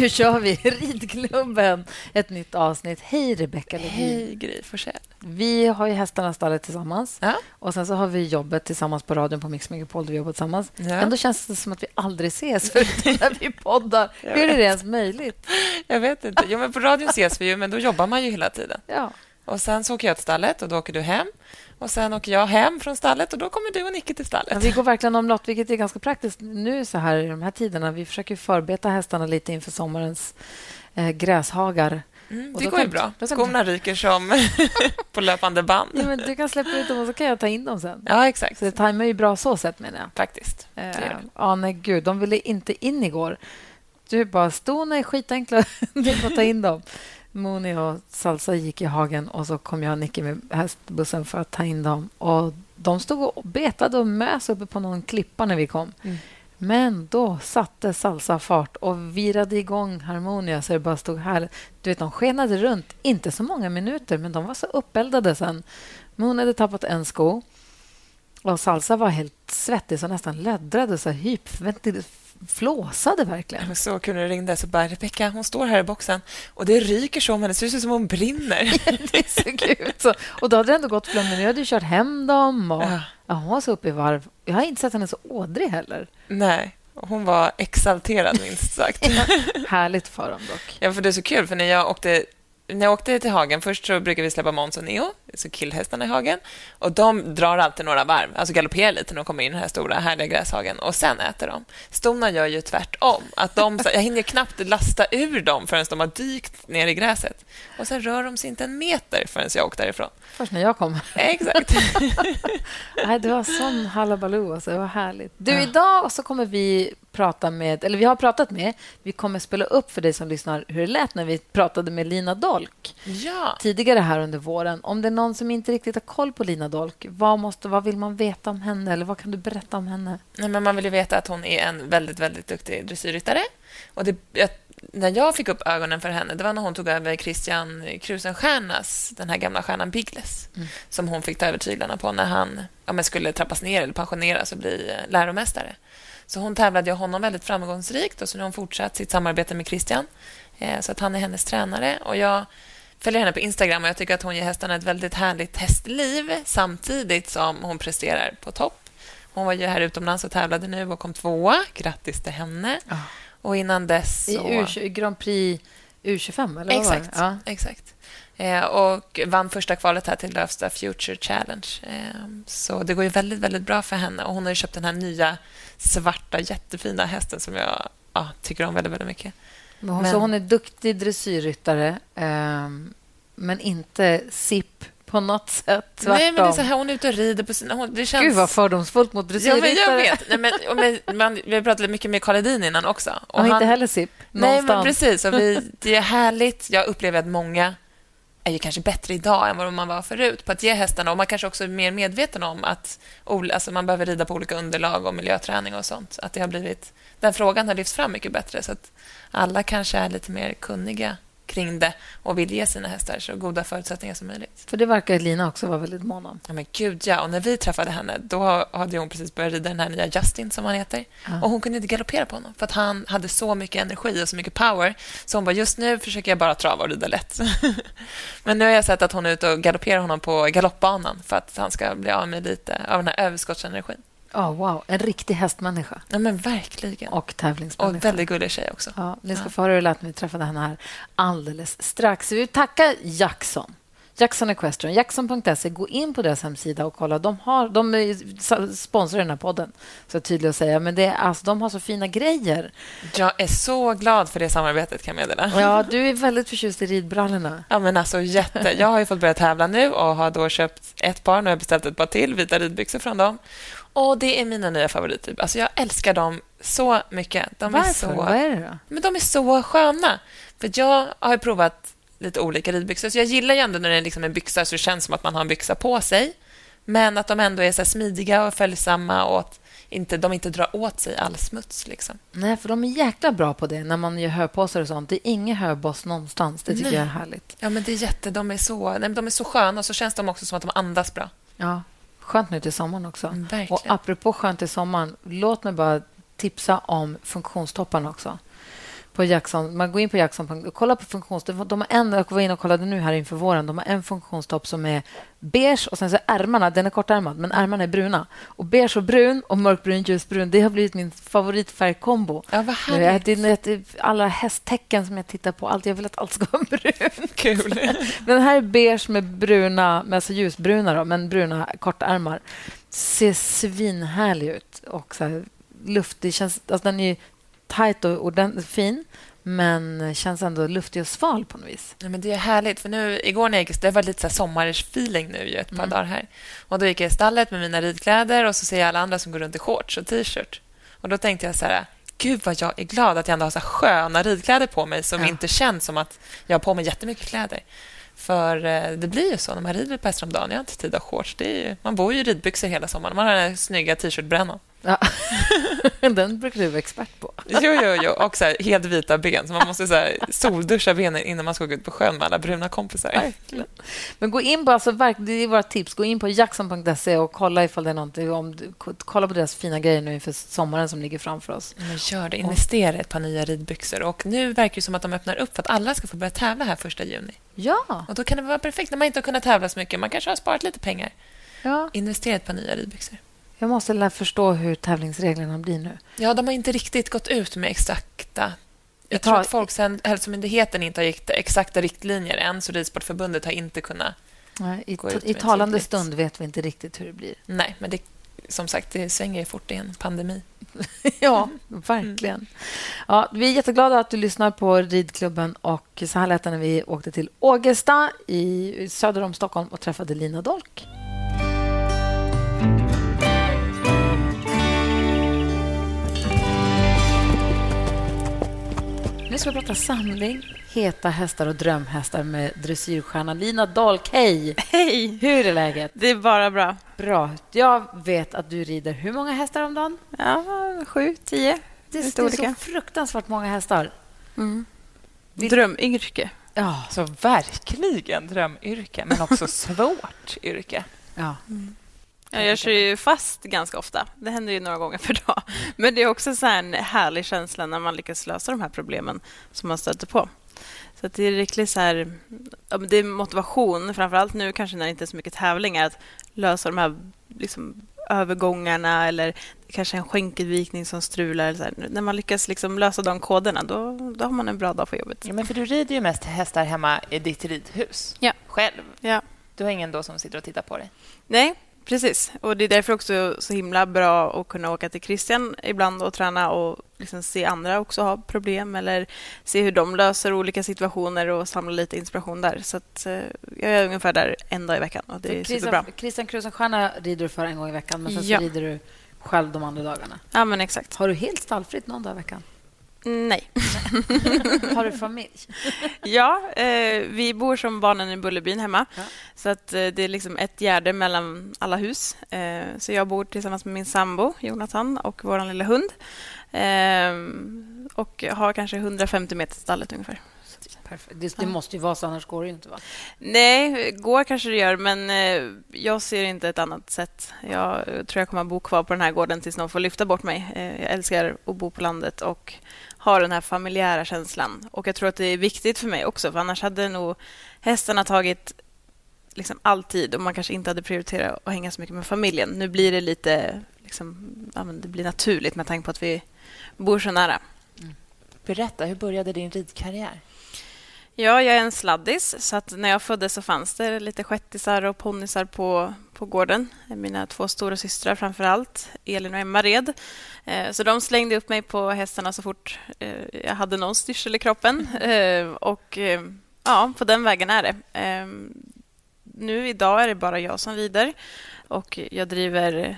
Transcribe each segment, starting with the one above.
Nu kör vi Ridklubben, ett nytt avsnitt. Hej, Rebecka Levin. Hej, Gry Forssell. Vi har ju hästarna stallet tillsammans. Ja. Och sen så har vi jobbet tillsammans på radion på Mix Megapol där vi jobbar tillsammans. Ja. Ändå känns det som att vi aldrig ses förutom när vi poddar. Hur är det ens möjligt? Jag vet inte. Jo, men på radion ses vi ju, men då jobbar man ju hela tiden. Ja. Och Sen så åker jag till stallet och då åker du hem. Och Sen åker jag hem från stallet och då kommer du och Nicke till Ja, stallet. vi går verkligen omlott, vilket är ganska praktiskt nu så här i de här tiderna. Vi försöker förbereda hästarna lite inför sommarens eh, gräshagar. Mm, det går ju bra. då kan- Skorna ryker som på löpande band. Ja, men du kan släppa ut dem och så kan jag ta in dem sen. Ja, exakt. Så det tajmar ju bra så sett, menar jag. Faktiskt. Eh, det. ja, nej, gud. De ville inte in igår. Du bara, stona är skitenkla. Ni får ta in dem. Moni och Salsa gick i hagen och så kom jag och Nicky med hästbussen för att ta in dem. Och De stod och betade och mös uppe på någon klippa när vi kom. Mm. Men då satte Salsa fart och virade igång Harmonia så det bara stod här. Du vet, de skenade runt, inte så många minuter, men de var så uppeldade sen. Moon hade tappat en sko och Salsa var helt svettig så nästan löddrade så hyperventil- flåsade verkligen. Så kul när du ringde så bara Rebecka, hon står här i boxen och det ryker så om henne. Det ser ut som hon brinner. Det såg ut så. Och då hade det ändå gått flera minuter. Jag hade ju kört hem dem. Och, Ja. ja, hon var så uppe i varv. Jag har inte sett henne så ådrig heller. Nej, hon var exalterad minst sagt. Härligt för dem dock. Ja, för det är så kul, för när jag åkte när jag åkte till hagen, först så brukar vi släppa Måns och Neo, så killhästarna i hagen. Och De drar alltid några varv, alltså galopperar lite när de kommer in i den här stora härliga gräshagen och sen äter de. Stona gör ju tvärtom. Att de, jag hinner knappt lasta ur dem förrän de har dykt ner i gräset. Och Sen rör de sig inte en meter förrän jag åker därifrån. Först när jag kom. Exakt. Nej, det var sån halabaloo. Alltså. Det var härligt. Du, idag så kommer vi prata med... Eller vi har pratat med... Vi kommer spela upp för dig som lyssnar hur det lät när vi pratade med Lina Dolk ja. tidigare här under våren. Om det är någon som inte riktigt har koll på Lina Dolk, vad, måste, vad vill man veta om henne? Eller vad kan du berätta om henne? Nej, men man vill ju veta att hon är en väldigt, väldigt duktig dressyrryttare. Och det, jag, när jag fick upp ögonen för henne, det var när hon tog över Christian Krusenstjernas, den här gamla stjärnan Biggles, som hon fick ta över tyglarna på när han ja, skulle trappas ner eller pensioneras och bli eh, läromästare. Så hon tävlade ju honom väldigt framgångsrikt och så nu har hon fortsatt sitt samarbete med Christian. Eh, så att han är hennes tränare. Och jag följer henne på Instagram och jag tycker att hon ger hästarna ett väldigt härligt hästliv samtidigt som hon presterar på topp. Hon var ju här utomlands och tävlade nu och kom tvåa. Grattis till henne. Och innan dess... I Så... U, Grand Prix U25, eller vad var Exakt. det? Ja. exakt. Eh, och vann första kvalet här till Lövsta Future Challenge. Eh, så det går ju väldigt, väldigt bra för henne. Och Hon har köpt den här nya svarta jättefina hästen som jag ja, tycker om väldigt, väldigt mycket. Men hon, Men- Så hon är duktig dressyrryttare, ehm, men inte SIP på något sätt. Tvärtom. Nej, men det är så här, hon är ute och rider på sina... Hon, det känns... Gud, vad fördomsfullt mot Ja, men dressyrryttare. jag vet. Nej, men, men, man, vi har pratat mycket med Karl Edin innan också. Och inte han- heller SIP. Nej, men precis. Och vi, det är härligt. Jag upplever att många är ju kanske bättre idag än vad man var förut på att ge hästarna. Och man kanske också är mer medveten om att alltså man behöver rida på olika underlag och miljöträning och sånt. Att det har blivit, den frågan har lyfts fram mycket bättre så att alla kanske är lite mer kunniga kring det och vill ge sina hästar så goda förutsättningar som möjligt. För det verkar Lina också vara väldigt mån om. Ja, men gud, ja. Och när vi träffade henne då hade hon precis börjat rida den här nya Justin, som han heter. Och Hon kunde inte galoppera på honom för att han hade så mycket energi och så mycket power. Så hon bara, just nu försöker jag bara trava och rida lätt. men nu har jag sett att hon är ute och galopperar honom på galoppbanan för att han ska bli av med lite av den här överskottsenergin. Ja, wow. En riktig hästmänniska Ja, men verkligen. och tävlingsmänniska. Och väldigt gullig tjej också. Ja, ni ska få höra hur det lät när vi träffade henne här alldeles strax. Vi vill tacka Jackson. Jackson Equestrian, jackson.se. Gå in på deras hemsida och kolla. De, har, de sponsrar den här podden, så tydligt att säga. Men det är, alltså, de har så fina grejer. Jag är så glad för det samarbetet, kan jag meddela. Ja, du är väldigt förtjust i ridbrallorna. Ja, men alltså jätte. Jag har ju fått börja tävla nu och har då köpt ett par. Nu har jag beställt ett par till vita ridbyxor från dem. Och det är mina nya favoriter. Alltså jag älskar dem så mycket. De Varför? Är så... Vad är det då? Men de är så sköna. För jag har provat lite olika ridbyxor, så jag gillar ju ändå när det är liksom en byxa så det känns som att man har en byxa på sig. Men att de ändå är så smidiga och följsamma och att inte, de inte drar åt sig all smuts. Liksom. Nej, för de är jäkla bra på det när man gör höpåsar och sånt. Det är ingen höboss någonstans. Det tycker Nej. jag är härligt. Ja, men det är jätte, de, är så, de är så sköna och så känns de också som att de andas bra. Ja, skönt nu till sommaren också. Mm, verkligen. Och apropå skönt till sommaren, låt mig bara tipsa om funktionstopparna också. På Jackson, man går in på Jackson och kollar på funktionstopp. De har en, jag var inne och kollade nu här inför våren. De har en funktionstopp som är beige och sen så är ärmarna, den är kortärmad, men ärmarna är bruna. Och beige och brun och mörkbrun, ljusbrun, det har blivit min favoritfärgkombo. Ja, vad Det härligt. är, det är alla hästtecken som jag tittar på. Allt, jag vill att allt ska vara brunt. Kul. Men den här är beige med bruna, med alltså ljusbruna, då, men bruna kortärmar. Ser svinhärlig ut. Och så här, luftig. Känns, alltså den är tajt och ordentligt fin, men känns ändå luftig och sval på något vis. Ja, men det är härligt, för nu, igår när jag gick, det var lite så här sommarfeeling nu ju, ett par dagar här. Och Då gick jag i stallet med mina ridkläder och så ser jag alla andra som går runt i shorts och t-shirt. Och Då tänkte jag så här, gud vad jag är glad att jag ändå har så sköna ridkläder på mig som Ja. inte känns som att jag har på mig jättemycket kläder. För eh, det blir ju så när man rider par hästar om dagen. Jag har inte tid att ha shorts. Ju, man bor ju i ridbyxor hela sommaren. Man har den här snygga t-shirtbrännan. Ja. den brukar du vara expert på. Jo, jo, jo. Och så här, helt vita ben. Så man måste så här, solduscha benen innan man ska gå ut på sjön med alla bruna kompisar. Verkligen. Men gå in på, alltså, det är våra tips. Gå in på jackson.se och kolla ifall det är någonting. Om, kolla på deras fina grejer nu inför sommaren som ligger framför oss. Men gör det. Investera i ett par nya ridbyxor. Och nu verkar det som att de öppnar upp för att alla ska få börja tävla här första juni. Ja, Och då kan det vara perfekt när man inte har kunnat tävla så mycket. Man kanske har sparat lite pengar. ja. Investera i ett par nya ridbyxor. Jag måste lära förstå hur tävlingsreglerna blir nu. Ja, de har inte riktigt gått ut med exakta... Jag tror att Folkhälsomyndigheten inte har gett exakta riktlinjer än, så Ridsportförbundet har inte kunnat... Nej, I, Gå ut I talande tydligt. stund vet vi inte riktigt hur det blir. Nej, men det, som sagt, det svänger ju fort i en pandemi. ja, verkligen. Ja, vi är jätteglada att du lyssnar på Ridklubben. Och så här lät det när vi åkte till Ågesta i söder om Stockholm och träffade Lina Dolk. Nu ska vi prata samling, heta hästar och drömhästar med dressyrstjärnan Lina Dolk. Hej! Hej! Hur är läget? Det är bara bra. Bra. Jag vet att du rider hur många hästar om dagen? Ja, sju, tio. Det är, det är så fruktansvärt många hästar. Vill- Drömyrke. Ja. Så verkligen drömyrke, men också svårt yrke. ja. Ja, jag kör ju fast ganska ofta. Det händer ju några gånger per dag. Men det är också så här en härlig känsla när man lyckas lösa de här problemen som man stöter på. Så det är riktigt så här... Det är motivation, framför allt nu kanske när det inte är så mycket tävlingar, att lösa de här liksom, övergångarna eller kanske en skänkelvikning som strular. Eller så här. När man lyckas liksom lösa de koderna, då, då har man en bra dag på jobbet. Ja, men för du rider ju mest hästar hemma i ditt ridhus. Ja. Själv. Ja. Du har ingen då som sitter och tittar på dig. Nej, precis. Och Det är därför också så himla bra att kunna åka till Christian ibland och träna och liksom se andra också ha problem eller se hur de löser olika situationer och samla lite inspiration där. Så att, eh, jag är ungefär där en dag i veckan och det är superbra. Christian, Christian Krusenstjerna rider du för en gång i veckan, men sen Ja. så rider du själv de andra dagarna. Ja, men exakt. Har du helt stallfritt någon dag i veckan? Nej. Har du familj? Ja, eh, vi bor som barnen i Bullerbyn hemma. Ja. Så att, eh, det är liksom ett gärde mellan alla hus. Eh, så jag bor tillsammans med min sambo Jonathan och vår lilla hund. Eh, och har kanske 150 meter till stallet ungefär. Det, det måste ju vara så, annars går det ju inte. Va? Nej, går kanske det gör, men eh, jag ser inte ett annat sätt. Jag tror jag kommer att bo kvar på den här gården tills någon får lyfta bort mig. Eh, jag älskar att bo på landet och har den här familjära känslan. Och jag tror att det är viktigt för mig också, för annars hade nog hästarna tagit liksom all tid och man kanske inte hade prioriterat att hänga så mycket med familjen. Nu blir det lite liksom, ja, men det blir naturligt med tanke på att vi bor så nära. Mm. Berätta, hur började din ridkarriär? Ja, jag är en sladdis, så att när jag föddes så fanns det lite shettisar och ponnysar på, på gården. Mina två stora systrar framför allt, Elin och Emma red. Eh, Så de slängde upp mig på hästarna så fort eh, jag hade någon styrsel i kroppen. Eh, Och ja, på den vägen är det. Nu idag är det bara jag som rider och jag driver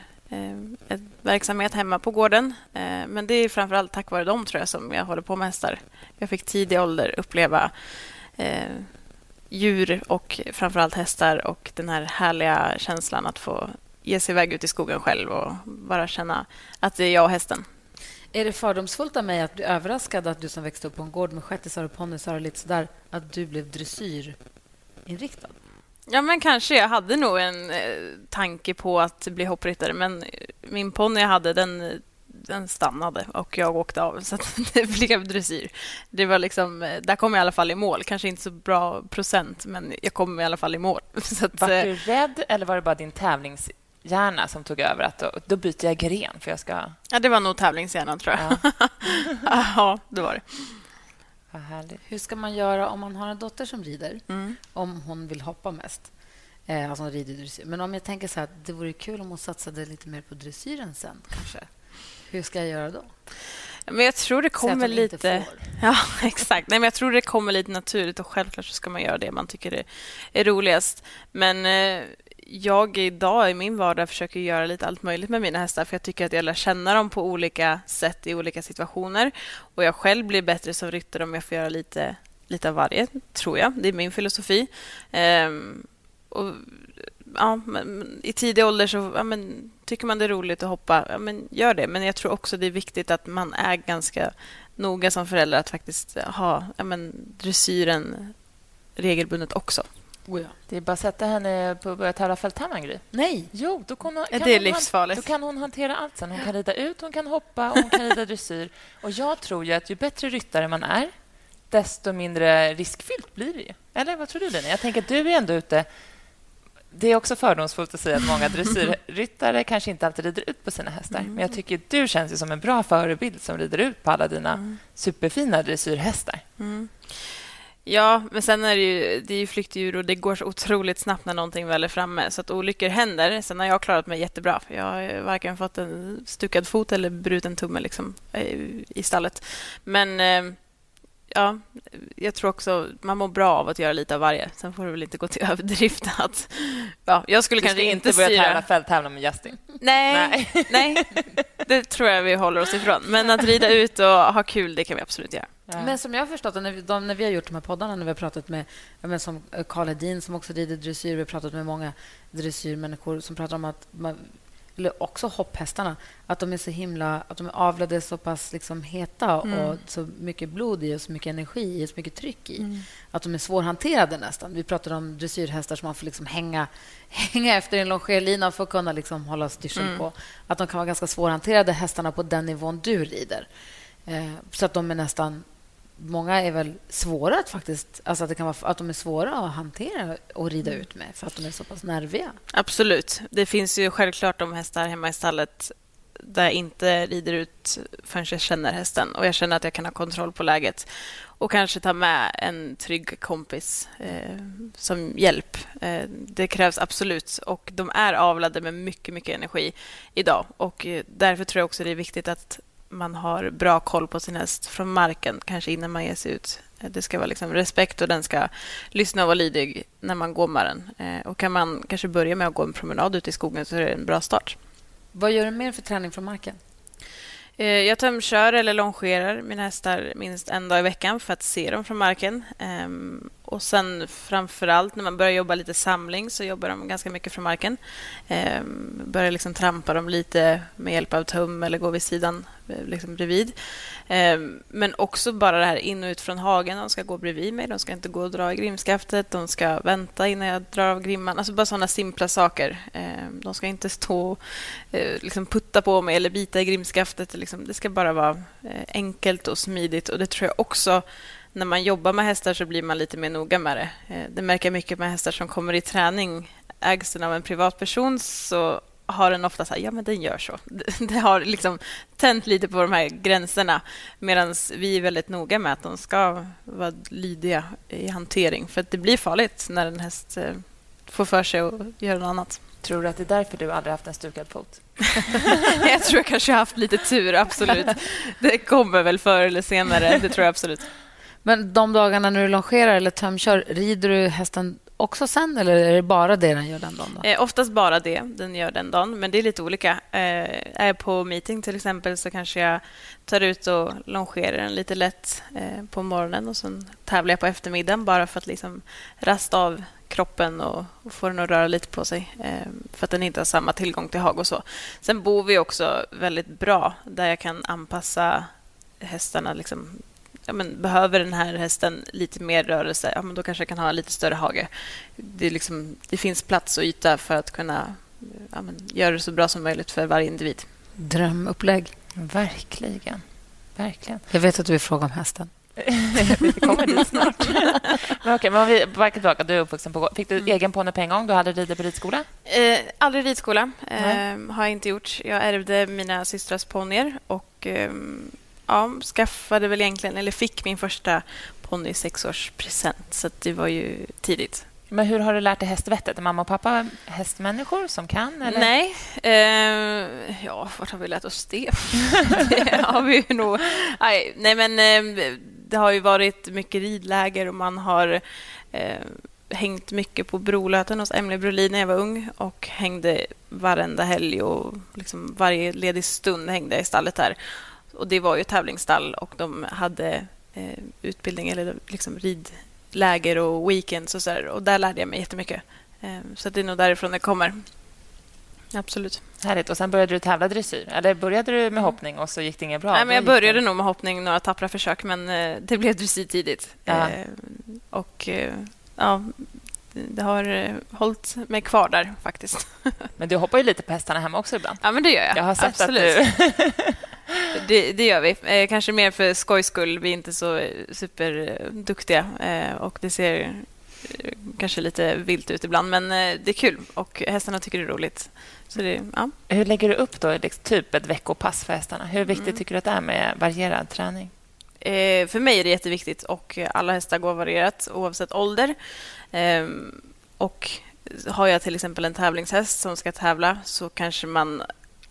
eh, verksamhet hemma på gården. Eh, men det är framför allt tack vare dem tror jag som jag håller på med hästar. Jag fick tidig ålder uppleva eh, djur och framför allt hästar och den här härliga känslan att få ge sig iväg ut i skogen själv och bara känna att det är jag och hästen. Är det fördomsfullt av mig att bli överraskad att du som växte upp på en gård med shettisar och ponnysar och lite sådär, att du blev dressyrinriktad? Ja, men kanske. Jag hade nog en eh, tanke på att bli hoppryttare, men min ponny jag hade, den, den stannade och jag åkte av, så det blev dressyr. Det var liksom, eh, där kom jag i alla fall i mål. Kanske inte så bra procent, men jag kom i alla fall i mål. Så att, var du eh, rädd eller var det bara din tävlingshjärna som tog över? Att då, då byter jag gren, för jag ska... Ja, det var nog tävlingshjärnan, tror jag. Ja, ja det var det. Hur ska man göra om man har en dotter som rider? Mm. Om hon vill hoppa mest. Eh, alltså rider dressyr. Men om jag tänker så här, det vore kul om hon satsade lite mer på dressyren sen, kanske. Hur ska jag göra då? Men jag tror det kommer lite... Ja, exakt. Nej, men jag tror det kommer lite naturligt och självklart så ska man göra det man tycker är roligast. Men eh, jag idag i min vardag försöker göra lite allt möjligt med mina hästar för jag tycker att jag lär känna dem på olika sätt i olika situationer. Och jag själv blir bättre som ryttare om jag får göra lite, lite av varje, tror jag. Det är min filosofi. Ehm, och, ja, men, I tidig ålder så ja, men, tycker man det är roligt att hoppa, ja, men gör det. Men jag tror också det är viktigt att man är ganska noga som förälder att faktiskt ha ja, men, dressyren regelbundet också. Oh ja. Det är bara att sätta henne på att börja tävla fälttävlan, Nej. Jo, då kan hon, kan det är livsfarligt. Då kan hon hantera allt sen. Hon kan rida ut, hon kan hoppa och hon kan rida dressyr. Och jag tror ju att ju bättre ryttare man är, desto mindre riskfyllt blir det ju. Eller vad tror du, Lina? Jag tänker att du är ändå ute... Det är också fördomsfullt att säga att många dressyrryttare kanske inte alltid rider ut på sina hästar. Mm. Men jag tycker att du känns som en bra förebild som rider ut på alla dina mm. superfina dressyrhästar. Mm. Ja, men sen är det ju, det är ju flyktdjur och det går så otroligt snabbt när någonting väl är framme. Så att olyckor händer. Sen har jag klarat mig jättebra. Jag har varken fått en stukad fot eller bruten tumme liksom, eh, i stallet. Men eh, ja, jag tror också man mår bra av att göra lite av varje. Sen får det väl inte gå till överdrift. Att, ja, jag skulle du kanske inte börja styra... tävla fälttävla med Justin. Nej, nej. nej, det tror jag vi håller oss ifrån. Men att rida ut och ha kul, det kan vi absolut göra. Ja. Men som jag har förstått när vi, de, när vi har gjort de här poddarna, när vi har pratat med men som Karl Hedin som också rider dressyr, vi har pratat med många dressyrmänniskor som pratar om att man, eller också hopphästarna, att de är så himla... Att de är avlade så pass liksom heta mm. och så mycket blod i och så mycket energi i och så mycket tryck i. Mm. Att de är svårhanterade nästan. Vi pratade om dressyrhästar som man får liksom hänga, hänga efter en longerlina för att kunna liksom hålla styrsel mm. på. Att de kan vara ganska svårhanterade, hästarna på den nivån du rider. Eh, så att de är nästan många är väl svåra att faktiskt... Alltså att, det kan vara, att de är svåra att hantera och rida mm. ut med för att de är så pass nerviga. Absolut. Det finns ju självklart de hästar hemma i stallet där jag inte rider ut förrän jag känner hästen och jag känner att jag kan ha kontroll på läget. Och kanske ta med en trygg kompis eh, som hjälp. Eh, det krävs absolut. Och De är avlade med mycket, mycket energi idag. Och eh, Därför tror jag också det är viktigt att man har bra koll på sin häst från marken, kanske innan man ger sig ut. Det ska vara liksom respekt och den ska lyssna och vara lydig när man går med den. Eh, och kan man kanske börja med att gå en promenad ute i skogen så är det en bra start. Vad gör du mer för träning från marken? Eh, jag tömkör eller longerar mina hästar minst en dag i veckan för att se dem från marken. Och sen framför allt när man börjar jobba lite samling så jobbar de ganska mycket från marken. Ehm, börjar liksom trampa dem lite med hjälp av tum eller gå vid sidan eh, liksom bredvid. Ehm, men också bara det här in och ut från hagen. De ska gå bredvid mig, de ska inte gå och dra i grimskaftet. De ska vänta innan jag drar av grimman. Alltså bara sådana simpla saker. Ehm, de ska inte stå och eh, liksom putta på mig eller bita i grimskaftet. Liksom, det ska bara vara eh, enkelt och smidigt. Och Det tror jag också när man jobbar med hästar så blir man lite mer noga med det. Eh, det märker jag mycket med hästar som kommer i träning. Ägs den av en privatperson så har den ofta så här, ja men den gör så. Det har liksom tänt lite på de här gränserna medan vi är väldigt noga med att de ska vara lydiga i hantering för att det blir farligt när en häst eh, får för sig att göra något annat. Tror du att det är därför du aldrig haft en stukad fot? jag tror jag kanske har haft lite tur, absolut. Det kommer väl förr eller senare, det tror jag absolut. Men de dagarna när du longerar eller tömkör, rider du hästen också sen eller är det bara det den gör den dagen? Då? Eh, oftast bara det den gör den dagen, men det är lite olika. Eh, är jag på meeting till exempel så kanske jag tar ut och longerar den lite lätt eh, på morgonen och sen tävlar jag på eftermiddagen bara för att liksom rasta av kroppen och, och få den att röra lite på sig eh, för att den inte har samma tillgång till hag och så. Sen bor vi också väldigt bra där jag kan anpassa hästarna liksom ja, men, behöver den här hästen lite mer rörelse, ja, men då kanske jag kan ha lite större hage. Det, liksom, det finns plats och yta för att kunna ja, men, göra det så bra som möjligt för varje individ. Drömupplägg. Verkligen. Verkligen. Jag vet att du vill fråga om hästen. vi kommer dit snart. men okej, men om vi backar tillbaka. Du är uppvuxen på Fick du mm. egen ponny på en gång? Du hade ridit på ridskola? Eh, aldrig ridskola. Eh, har jag inte gjort. Jag ärvde mina systrars ponnyer och eh, ja, skaffade väl egentligen, eller fick min första ponny i sexårspresent. Så det var ju tidigt. Men hur har du lärt dig hästvettet? Är mamma och pappa hästmänniskor som kan? Eller? Nej. Eh, ja, vart har vi lärt oss det? det har vi nog... Nej, nej men eh, det har ju varit mycket ridläger och man har eh, hängt mycket på Brolöten hos Emily Brolin när jag var ung och hängde varenda helg och liksom varje ledig stund hängde jag i stallet där. Och det var ju tävlingsstall och de hade eh, utbildning eller liksom ridläger och weekends och så där. Och där lärde jag mig jättemycket. Eh, så det är nog därifrån det kommer. Absolut. Härligt. Och sen började du tävla dressyr? Eller började du med hoppning och så gick det inget bra? Nej, men jag började nog med hoppning, några tappra försök, men eh, det blev dressyr tidigt. Ja. Eh, och eh, ja, det har hållit mig kvar där faktiskt. Men du hoppar ju lite på hästarna hemma också ibland. Ja, men det gör jag. Jag har sett Absolut. att du... det, det, gör vi. Eh, kanske mer för skojs skull. Vi är inte så superduktiga eh, och det ser eh, kanske lite vilt ut ibland, men eh, det är kul och hästarna tycker det är roligt. Så det, ja. Hur lägger du upp då liksom, typ ett veckopass för hästarna? Hur viktigt mm. tycker du att det är med varierad träning? Eh, för mig är det jätteviktigt och alla hästar går varierat oavsett ålder. Eh, och har jag till exempel en tävlingshäst som ska tävla så kanske man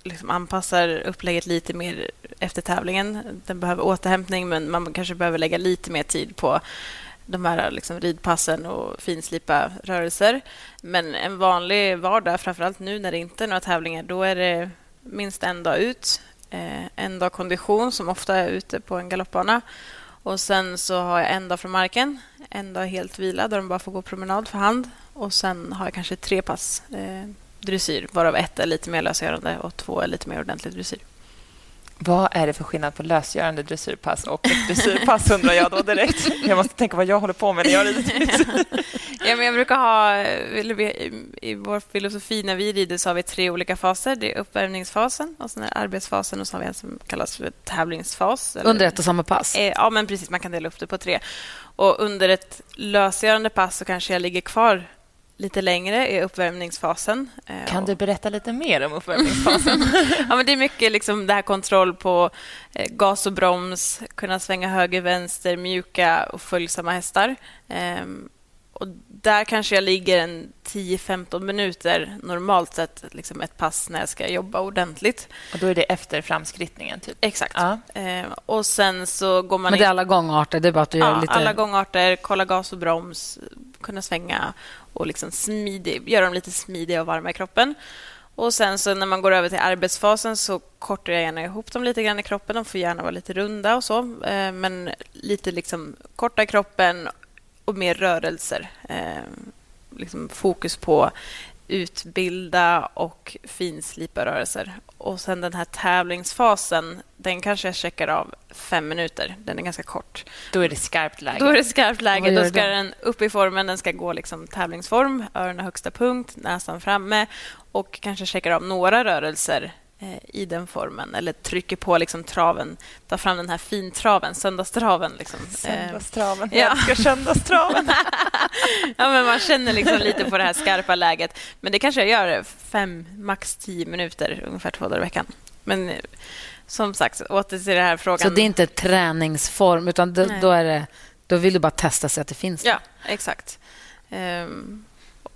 liksom anpassar upplägget lite mer efter tävlingen. Den behöver återhämtning, men man kanske behöver lägga lite mer tid på de här liksom ridpassen och finslipa rörelser. Men en vanlig vardag, framförallt nu när det inte är några tävlingar, då är det minst en dag ut. Eh, en dag kondition, som ofta är ute på en galoppbana. Och sen så har jag en dag från marken, en dag helt vila där de bara får gå promenad för hand. Och sen har jag kanske tre pass eh, dressyr, varav ett är lite mer lösgörande och två är lite mer ordentlig dressyr. Vad är det för skillnad på lösgörande dressyrpass och ett dressyrpass undrar jag då direkt. Jag måste tänka vad jag håller på med när jag rider. ja, men jag brukar ha, i vår filosofi när vi rider så har vi tre olika faser. Det är uppvärmningsfasen, och sen är arbetsfasen och så har vi en som kallas för tävlingsfas. Under ett och samma pass? Eh, ja, men precis. Man kan dela upp det på tre. Och under ett lösgörande pass så kanske jag ligger kvar lite längre i uppvärmningsfasen. Eh, kan du berätta lite mer om uppvärmningsfasen? ja, men det är mycket liksom det här kontroll på eh, gas och broms, kunna svänga höger, vänster, mjuka och följsamma hästar. Ehm, och där kanske jag ligger en 10-15 minuter normalt sett, liksom ett pass när jag ska jobba ordentligt. Och Då är det efter framskrittningen? Typ. Exakt. Ja. Ehm, och sen så går man Men det är alla gångarter? Det är bara att du ja, lite... alla gångarter, kolla gas och broms, kunna svänga och liksom smidig, göra dem lite smidiga och varma i kroppen. Och sen så när man går över till arbetsfasen så kortar jag gärna ihop dem lite grann i kroppen. De får gärna vara lite runda och så, eh, men lite liksom korta i kroppen och mer rörelser. Eh, liksom fokus på utbilda och finslipa rörelser. Och sen den här tävlingsfasen, den kanske jag checkar av fem minuter. Den är ganska kort. Då är det skarpt läge. Då är det skarpt läge. Då ska den upp i formen. Den ska gå liksom tävlingsform, öronen högsta punkt, näsan framme och kanske checkar av några rörelser i den formen eller trycker på liksom traven, tar fram den här fintraven, söndagstraven. Liksom. Söndagstraven. Jag älskar söndagstraven. ja, men man känner liksom lite på det här skarpa läget. Men det kanske jag gör fem, max tio minuter ungefär två dagar i veckan. Men eh, som sagt, åter till den här frågan. Så det är inte träningsform, utan då, då, är det, då vill du bara testa så att det finns? Ja, exakt. Um,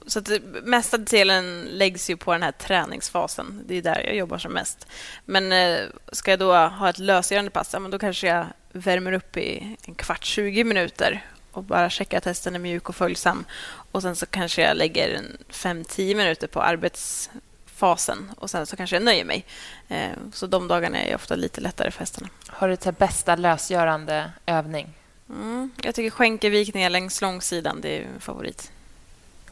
så att mesta delen läggs ju på den här träningsfasen. Det är där jag jobbar som mest. Men eh, ska jag då ha ett lösgörande pass, men då kanske jag värmer upp i en kvart, 20 minuter och bara checka att hästen är mjuk och följsam. Och Sen så kanske jag lägger 5-10 minuter på arbetsfasen och sen så kanske jag nöjer mig. Eh, så de dagarna är ofta lite lättare för hästarna. Har du till bästa lösgörande övning? Mm, jag tycker skänkelvikningar längs långsidan det är en favorit.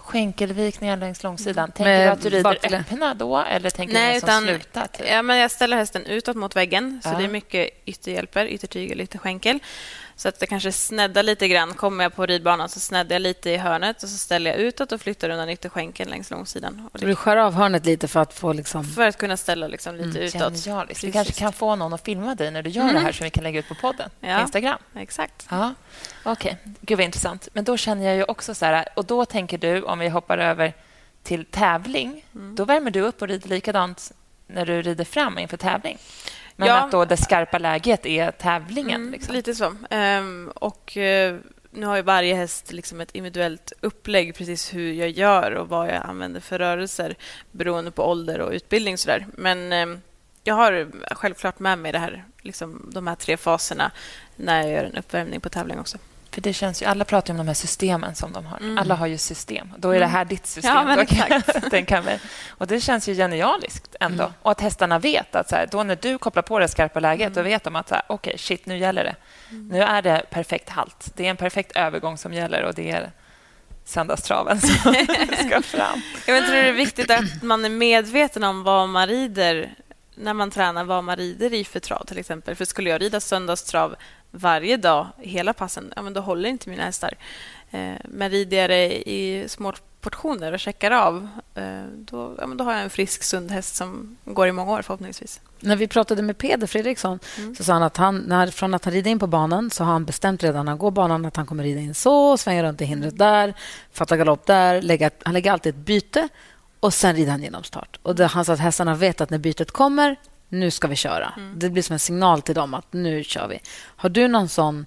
Skänkelvikningar längs långsidan. Tänker Med du att du rider bakle- öppna då eller tänker Nej, du som utan- slutar? Typ? Ja, men jag ställer hästen utåt mot väggen, så Ja. det är mycket ytterhjälper, yttertygel, ytterskänkel. Så att det kanske sneddar lite grann. Kommer jag på ridbanan så sneddar jag lite i hörnet och så ställer jag utåt och flyttar undan ytterskänkeln längs långsidan. Och Så du skär av hörnet lite för att få liksom... För att kunna ställa liksom lite utåt. Genialiskt. Vi kanske kan få någon att filma dig när du gör det här som vi kan lägga ut på podden på Ja. Instagram. Exakt. Ja, okej. Gud, vad intressant. Men då känner jag ju också så här... Och då tänker du, om vi hoppar över till tävling, då värmer du upp och rider likadant när du rider fram inför tävling. Men Ja. att då det skarpa läget är tävlingen. Mm, liksom. Lite så. Ehm, och eh, nu har ju varje häst liksom ett individuellt upplägg precis hur jag gör och vad jag använder för rörelser beroende på ålder och utbildning. Så där. Men ehm, jag har självklart med mig det här, liksom, de här tre faserna när jag gör en uppvärmning på tävling också. För det känns ju, alla pratar ju om de här systemen som de har. Mm. Alla har ju system. Då är det här ditt system. Ja, men Då kan- kan vi, och det känns ju genialiskt ändå. Mm. Och att hästarna vet att så här, då när du kopplar på det skarpa läget, då Mm. vet de att så här, okej, shit, nu gäller det. Nu är det perfekt halt. Det är en perfekt övergång som gäller och det är söndagstraven som ska fram. Jag tror det är viktigt att man är medveten om vad man rider när man tränar vad man rider i för trav till exempel. För skulle jag rida söndagstrav varje dag, hela passen, ja, men då håller inte mina hästar. Eh, men rider jag det i små portioner och checkar av, eh, då, ja, då har jag en frisk, sund häst som går i många år förhoppningsvis. När vi pratade med Peder Fredriksson Mm. så sa han att han, när, från att han rider in på banan så har han bestämt redan när han går banan att han kommer rida in så, svänga runt i hindret där, fatta galopp där. Lägga, han lägger alltid ett byte och sen rider han genom start. Och det, han sa att hästarna vet att när bytet kommer, nu ska vi köra. Det blir som en signal till dem att nu kör vi. Har du någon sån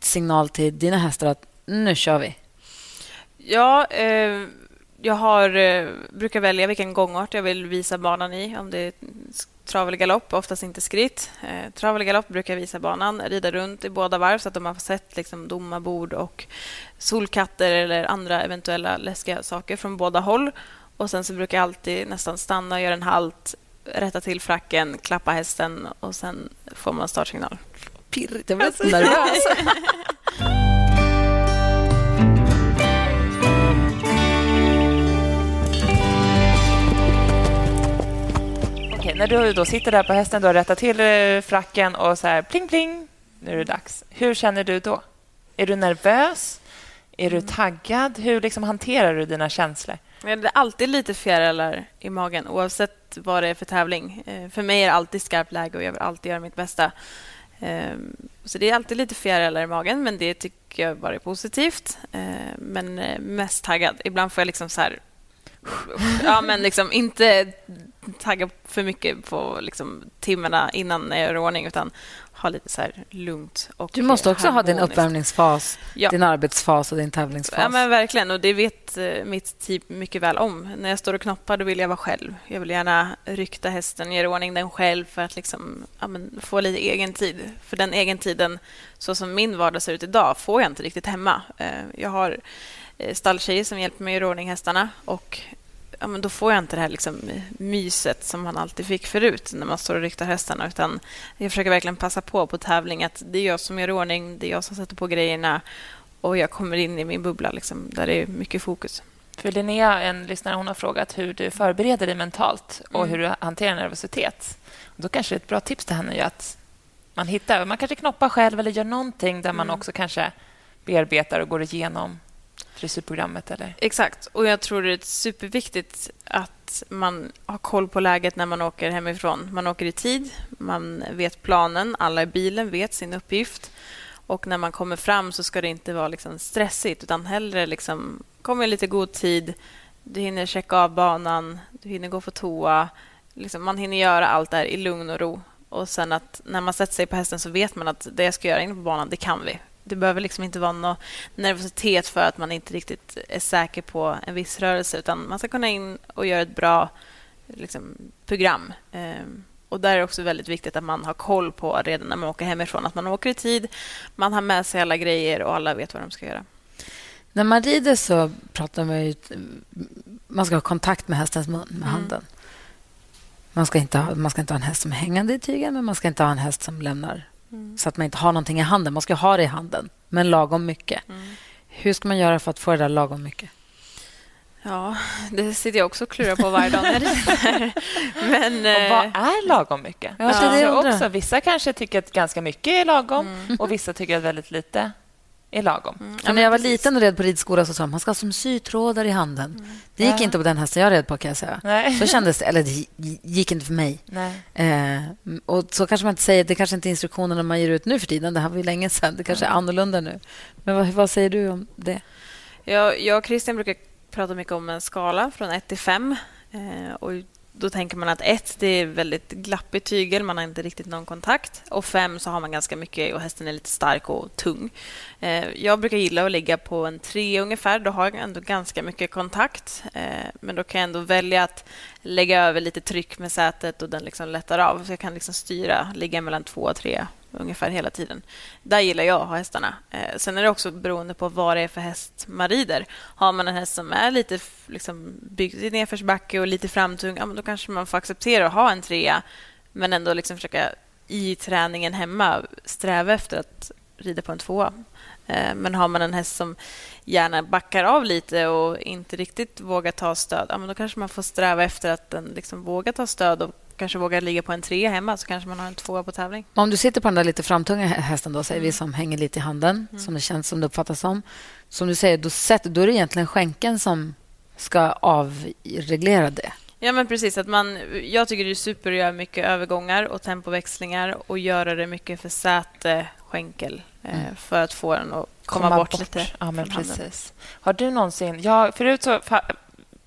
signal till dina hästar att nu kör vi? Ja, eh, jag har, eh, brukar välja vilken gångart jag vill visa banan i. Om det är trav eller galopp, oftast inte skritt. Eh, trav eller galopp brukar jag visa banan, rida runt i båda varv så att de har sett liksom, domarbord och solkatter eller andra eventuella läskiga saker från båda håll. Och Sen så brukar jag alltid nästan stanna och göra en halt, rätta till fracken, klappa hästen och sen får man startsignal. Pirrigt. Jag blir så nervös. Okej, när du då sitter där på hästen, du har rättat till eh, fracken och så här pling pling, nu är det dags. Hur känner du då? Är du nervös? Är du taggad? Hur liksom hanterar du dina känslor? Det är alltid lite fjärilar i magen oavsett vad det är för tävling. Eh, För mig är det alltid skarpt läge och jag vill alltid göra mitt bästa. Eh, Så det är alltid lite fjärilar i magen, men det tycker jag bara är positivt. Eh, Men eh, mest taggad. Ibland får jag liksom så här... Ja, men liksom inte tagga för mycket på liksom timmarna innan jag gör ordning utan ha lite så lugnt och Du måste också ha din harmoniskt. uppvärmningsfas, Ja. din arbetsfas och din tävlingsfas. Ja, men verkligen. Och det vet eh, mitt team mycket väl om. När jag står och knoppar då vill jag vara själv. Jag vill gärna rykta hästen, göra i ordning den själv för att liksom, ja, få lite egen tid. För den egen tiden, så som min vardag ser ut idag, får jag inte riktigt hemma. Eh, Jag har eh, stalltjejer som hjälper mig att göra i ordning hästarna och ja, men då får jag inte det här liksom myset som man alltid fick förut när man står och ryktar hästarna. Utan jag försöker verkligen passa på på tävling att det är jag som gör ordning, det är jag som sätter på grejerna och jag kommer in i min bubbla liksom, där det är mycket fokus. För Linnea, en lyssnare, hon har frågat hur du förbereder dig mentalt och Mm. hur du hanterar nervositet. Då kanske ett bra tips till henne är att man hittar, man kanske knoppar själv eller gör någonting där man Mm. också kanske bearbetar och går igenom dressyrprogrammet eller Exakt. Och jag tror det är superviktigt att man har koll på läget när man åker hemifrån. Man åker i tid, man vet planen, alla i bilen vet sin uppgift. Och när man kommer fram så ska det inte vara liksom stressigt utan hellre liksom, kom i lite god tid. Du hinner checka av banan, du hinner gå på toa. Liksom, man hinner göra allt det här i lugn och ro. Och sen att när man sätter sig på hästen så vet man att det jag ska göra inne på banan, det kan vi. Det behöver liksom inte vara någon nervositet för att man inte riktigt är säker på en viss rörelse utan man ska kunna in och göra ett bra liksom, program. Ehm, och där är det också väldigt viktigt att man har koll på redan när man åker hemifrån att man åker i tid, man har med sig alla grejer och alla vet vad de ska göra. När man rider så pratar man ju... Man ska ha kontakt med hästens mun med handen. Man ska, inte ha, man ska inte ha en häst som är hängande i tygen men man ska inte ha en häst som lämnar så att man inte har någonting i handen. Man ska ha det i handen, men lagom mycket. Hur ska man göra för att få det där lagom mycket? Ja, det sitter jag också och klurar på varje dag när jag rider. Men, Och vad eh, är lagom mycket? Ja, är det också, vissa kanske tycker att ganska mycket är lagom Mm. och vissa tycker att väldigt lite är lagom. För när jag var liten och red på ridskola så sa man ska ha som sytrådar i handen. Det gick Ja. inte på den hästen jag red på, kan jag säga. Nej. Så kändes det. Eller det gick inte för mig. Eh, och så kanske man inte säger, det kanske inte är instruktionerna man ger ut nu för tiden. Det här var ju länge sedan. Det kanske är annorlunda nu. Men vad, vad säger du om det? Jag, jag och Christian brukar prata mycket om en skala från 1 till 5. Eh, och då tänker man att 1 det är väldigt glappig tygel, man har inte riktigt någon kontakt. Och 5 så har man ganska mycket och hästen är lite stark och tung. Eh, jag brukar gilla att ligga på en 3 ungefär. Då har jag ändå ganska mycket kontakt. Eh, men då kan jag ändå välja att lägga över lite tryck med sätet och den liksom lättar av. Så jag kan liksom styra, ligga mellan 2 och 3 ungefär hela tiden. Där gillar jag att ha hästarna. Eh, sen är det också beroende på vad det är för häst man rider. Har man en häst som är lite liksom, byggd i nedförsbacke och lite framtung, ja, men då kanske man får acceptera att ha en trea men ändå liksom försöka i träningen hemma sträva efter att rida på en tvåa. Eh, Men har man en häst som gärna backar av lite och inte riktigt vågar ta stöd, ja, men då kanske man får sträva efter att den liksom vågar ta stöd och kanske vågar ligga på en trea hemma, så kanske man har en tvåa på tävling. Om du sitter på den där lite framtunga hä- hästen, då, säger vi, som hänger lite i handen, som det känns som det uppfattas som. Som du säger, då, sätter, då är det egentligen skänken som ska avreglera det. Ja, men precis. Att man, jag tycker det är super att göra mycket övergångar och tempoväxlingar och göra det mycket för säte, skänkel eh, för att få den att komma, bort, lite. Ja, men precis. Har du någonsin... Jag, förut så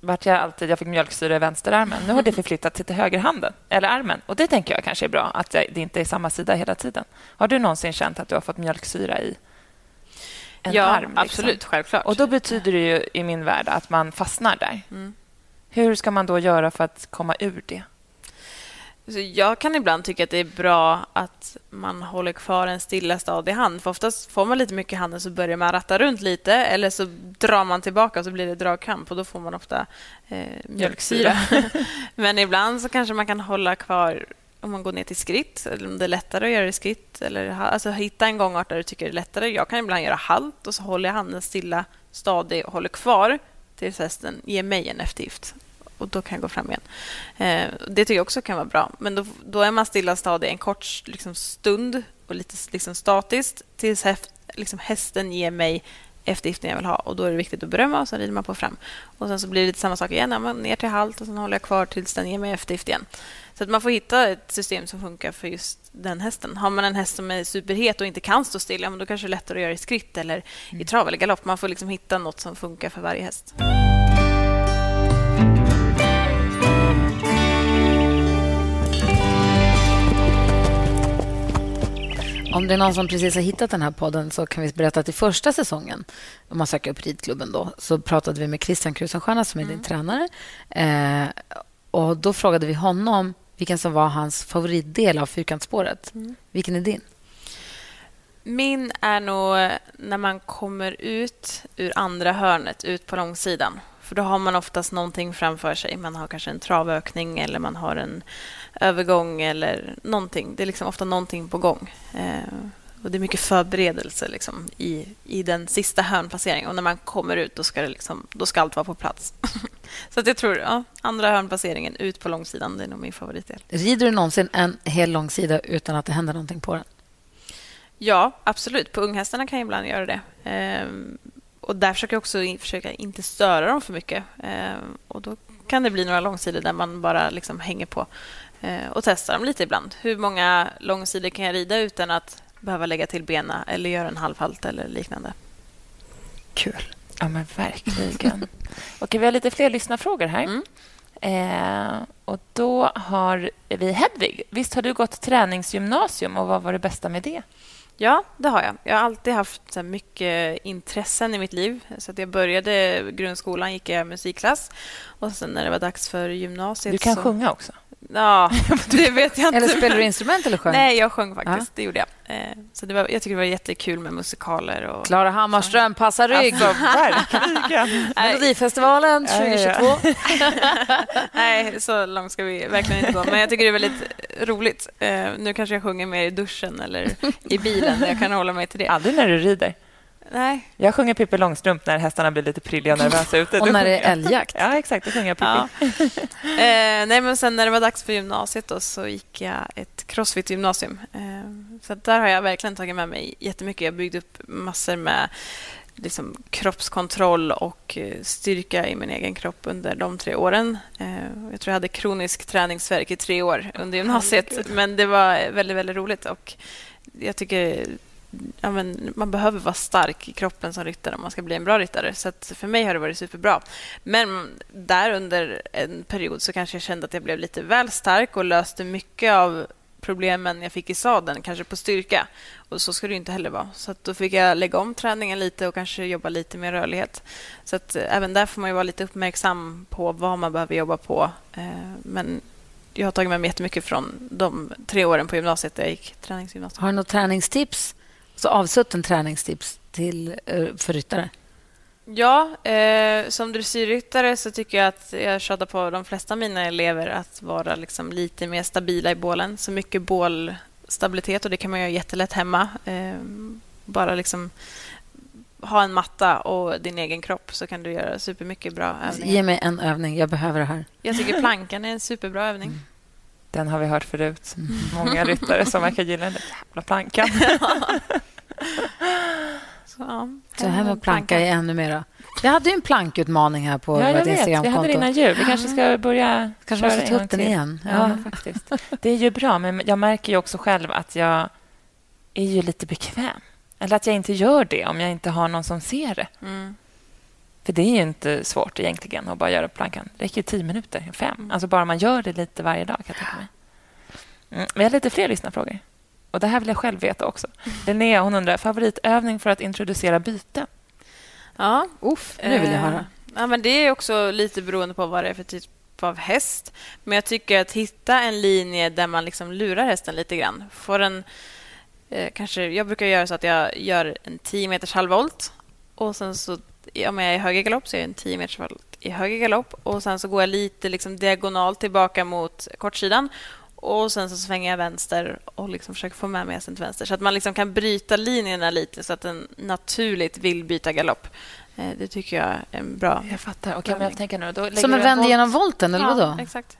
vart jag alltid... Jag fick mjölksyra i vänsterarmen. Nu har det förflyttat sig till högerhanden, eller armen. Och Det tänker jag kanske är bra, att det inte är samma sida hela tiden. Har du någonsin känt att du har fått mjölksyra i en ja, arm? liksom? absolut. Självklart. Och Då betyder det ju i min värld att man fastnar där. Mm. Hur ska man då göra för att komma ur det? Så jag kan ibland tycka att det är bra att man håller kvar en stilla stadig hand. För oftast får man lite mycket i handen så börjar man ratta runt lite eller så drar man tillbaka och så blir det dragkramp och då får man ofta eh, mjölksyra. Men ibland så kanske man kan hålla kvar om man går ner till skritt eller om det är lättare att göra det i skritt. Eller, alltså, hitta en gångart där du tycker det är lättare. Jag kan ibland göra halt och så håller jag handen stilla, stadig och håller kvar tills hästen ger mig en eftergift. Och då kan jag gå fram igen. Eh, det tycker jag också kan vara bra. Men då, då är man stilla stadig en kort liksom, stund och lite liksom, statiskt tills häft, liksom, hästen ger mig eftergiften jag vill ha. Och Då är det viktigt att berömma och sen rider man på fram. Och Sen så blir det lite samma sak igen. Ja, ner till halt och sen håller jag kvar tills den ger mig eftergift igen. Så att man får hitta ett system som funkar för just den hästen. Har man en häst som är superhet och inte kan stå still, ja, men då kanske det är lättare att göra i skritt eller i trav eller galopp. Man får liksom hitta något som funkar för varje häst. Om det är någon som precis har hittat den här podden så kan vi berätta att i första säsongen, om man söker upp ridklubben då, så pratade vi med Christian Krusenstjerna som är din tränare. Eh, och Då frågade vi honom vilken som var hans favoritdel av fyrkantsspåret. Vilken är din? Min är nog när man kommer ut ur andra hörnet, ut på långsidan. För då har man oftast någonting framför sig. Man har kanske en travökning eller man har en övergång eller någonting. Det är liksom ofta någonting på gång. Eh, och det är mycket förberedelse liksom, i, i den sista hörnpasseringen. Och när man kommer ut då ska, det liksom, då ska allt vara på plats. Så att jag tror ja, andra hörnpasseringen ut på långsidan, det är nog min favoritdel. Rider du någonsin en hel långsida utan att det händer någonting på den? Ja, absolut. På unghästarna kan jag ibland göra det. Ehm, och där försöker jag också försöka inte störa dem för mycket. Ehm, och då kan det bli några långsidor där man bara liksom hänger på eh, och testar dem lite ibland. Hur många långsidor kan jag rida utan att behöva lägga till bena eller göra en halvhalt eller liknande? Kul. Ja, men verkligen. Okej, vi har lite fler lyssnarfrågor här. Mm. Eh, och då har vi Hedvig. Visst har du gått träningsgymnasium och vad var det bästa med det? Ja, det har jag. Jag har alltid haft så mycket intressen i mitt liv. Så att jag började grundskolan, gick jag musikklass. Och sen när det var dags för gymnasiet... Du kan så... sjunga också. Ja, det vet jag inte. Eller spelade du instrument eller sjöng? Nej, jag sjöng faktiskt. Det gjorde jag. Eh, Så det var, jag tycker det var jättekul med musikaler. Och... Klara Hammarström, passa rygg. Alltså, verkligen. Melodifestivalen Ja, ja, ja. 2022. Nej, så långt ska vi verkligen inte gå. Men jag tycker det är väldigt roligt. Eh, Nu kanske jag sjunger mer i duschen eller i bilen. Jag kan hålla mig till det. Aldrig när du rider. Nej. Jag sjunger Pippi Långstrump när hästarna blir lite prilliga och nervösa ute. Och när det är älgjakt. Ja, exakt. Då sjunger jag Pippi. Ja. Eh, nej, men sen när det var dags för gymnasiet då, så gick jag ett crossfit-gymnasium. Eh, så där har jag verkligen tagit med mig jättemycket. Jag byggde upp massor med liksom, kroppskontroll och eh, styrka i min egen kropp under de tre åren. Eh, jag tror jag hade kronisk träningsvärk i tre år under gymnasiet. Men det var väldigt, väldigt roligt. Och jag tycker ja, men man behöver vara stark i kroppen som ryttare om man ska bli en bra ryttare. Så att för mig har det varit superbra. Men där under en period så kanske jag kände att jag blev lite väl stark och löste mycket av problemen jag fick i sadeln, kanske på styrka. Och Så ska det ju inte heller vara. Så att då fick jag lägga om träningen lite och kanske jobba lite med rörlighet. Så att eh, även där får man ju vara lite uppmärksam på vad man behöver jobba på. Eh, men jag har tagit med mig jättemycket från de tre åren på gymnasiet där jag gick träningsgymnasium. Har du något träningstips? Så avsutten träningstips till, eh, för ryttare? Ja, eh, som dressyrryttare så tycker jag att jag tjatar på de flesta av mina elever att vara liksom lite mer stabila i bålen. Så mycket bålstabilitet och det kan man göra jättelätt hemma. Eh, bara liksom ha en matta och din egen kropp så kan du göra supermycket bra övningar. Ge mig en övning. Jag behöver det här. Jag tycker plankan är en superbra övning. Den har vi hört förut. Många ryttare som verkar gilla den där jävla plankan. Så, ja, Så här med planka är ännu mera. Vi hade ju en plankutmaning här på Ja, jag vårt vet. Vi hade det innan jul. Vi kanske ska börja Kanske köra måste ta upp den igen. Ja, Ja. faktiskt. Det är ju bra, men jag märker ju också själv att jag är ju lite bekväm. Eller att jag inte gör det om jag inte har någon som ser det. Mm. För det är ju inte svårt egentligen att bara göra plankan. Det räcker ju tio minuter, fem. Alltså bara man gör det lite varje dag, kan jag tänka mig. Mm. Vi har lite fler lyssnarfrågor. Och det här vill jag själv veta också. Linnea hon undrar, favoritövning för att introducera byte? Ja, Uff, nu vill jag Eh, höra. Ja, men det är också lite beroende på vad det är för typ av häst. Men jag tycker att hitta en linje där man liksom lurar hästen lite grann. Får en, eh, kanske, jag brukar göra så att jag gör en 10 meters halvvolt och sen så om jag är i höger galopp så är jag en 10 meters volt i höger galopp och sen så går jag lite liksom diagonalt tillbaka mot kortsidan och sen så svänger jag vänster och liksom försöker få med mig hästen till vänster så att man liksom kan bryta linjerna lite så att den naturligt vill byta galopp. Eh, Det tycker jag är en bra Jag fattar. Okej, men jag tänker nu. Då Som en vänd genom volten, eller ja, vadå? exakt.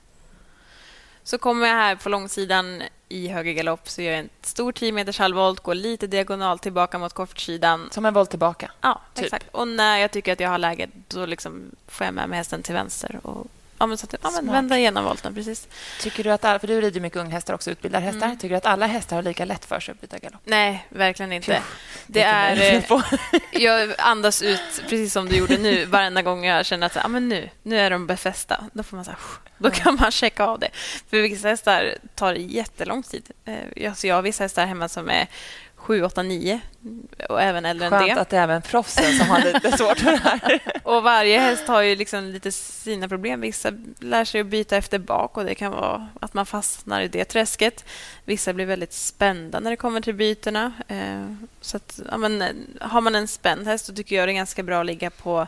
Så kommer jag här på långsidan i höger galopp så gör jag en stor 10 meters halvvolt, går lite diagonalt tillbaka mot kortsidan. Som en volt tillbaka. Ja, Typ. exakt. Och när jag tycker att jag har läge då liksom får jag med mig hästen till vänster. Och, ja, men så att, ja, men vända igenom volten, precis. Tycker du att alla, för du rider mycket unghästar också, utbildar hästar. Mm. Tycker du att alla hästar har lika lätt för sig att byta galopp? Nej, verkligen inte. Phew. Det är... eh. Jag andas ut precis som du gjorde nu varenda gång jag känner att ah, men nu, nu är de befästa. Då får man så här, då kan man checka av det. För vissa hästar tar det jättelång tid. Eh, jag har vissa hästar hemma som är 7, 8, 9 och även äldre än Skönt det. att det är även proffsen som har lite svårt för det här. Och varje häst har ju liksom lite sina problem. Vissa lär sig att byta efter bak och det kan vara att man fastnar i det träsket. Vissa blir väldigt spända när det kommer till bytena. Eh, Så att, ja, men, eh, har man en spänd häst så tycker jag det är ganska bra att ligga på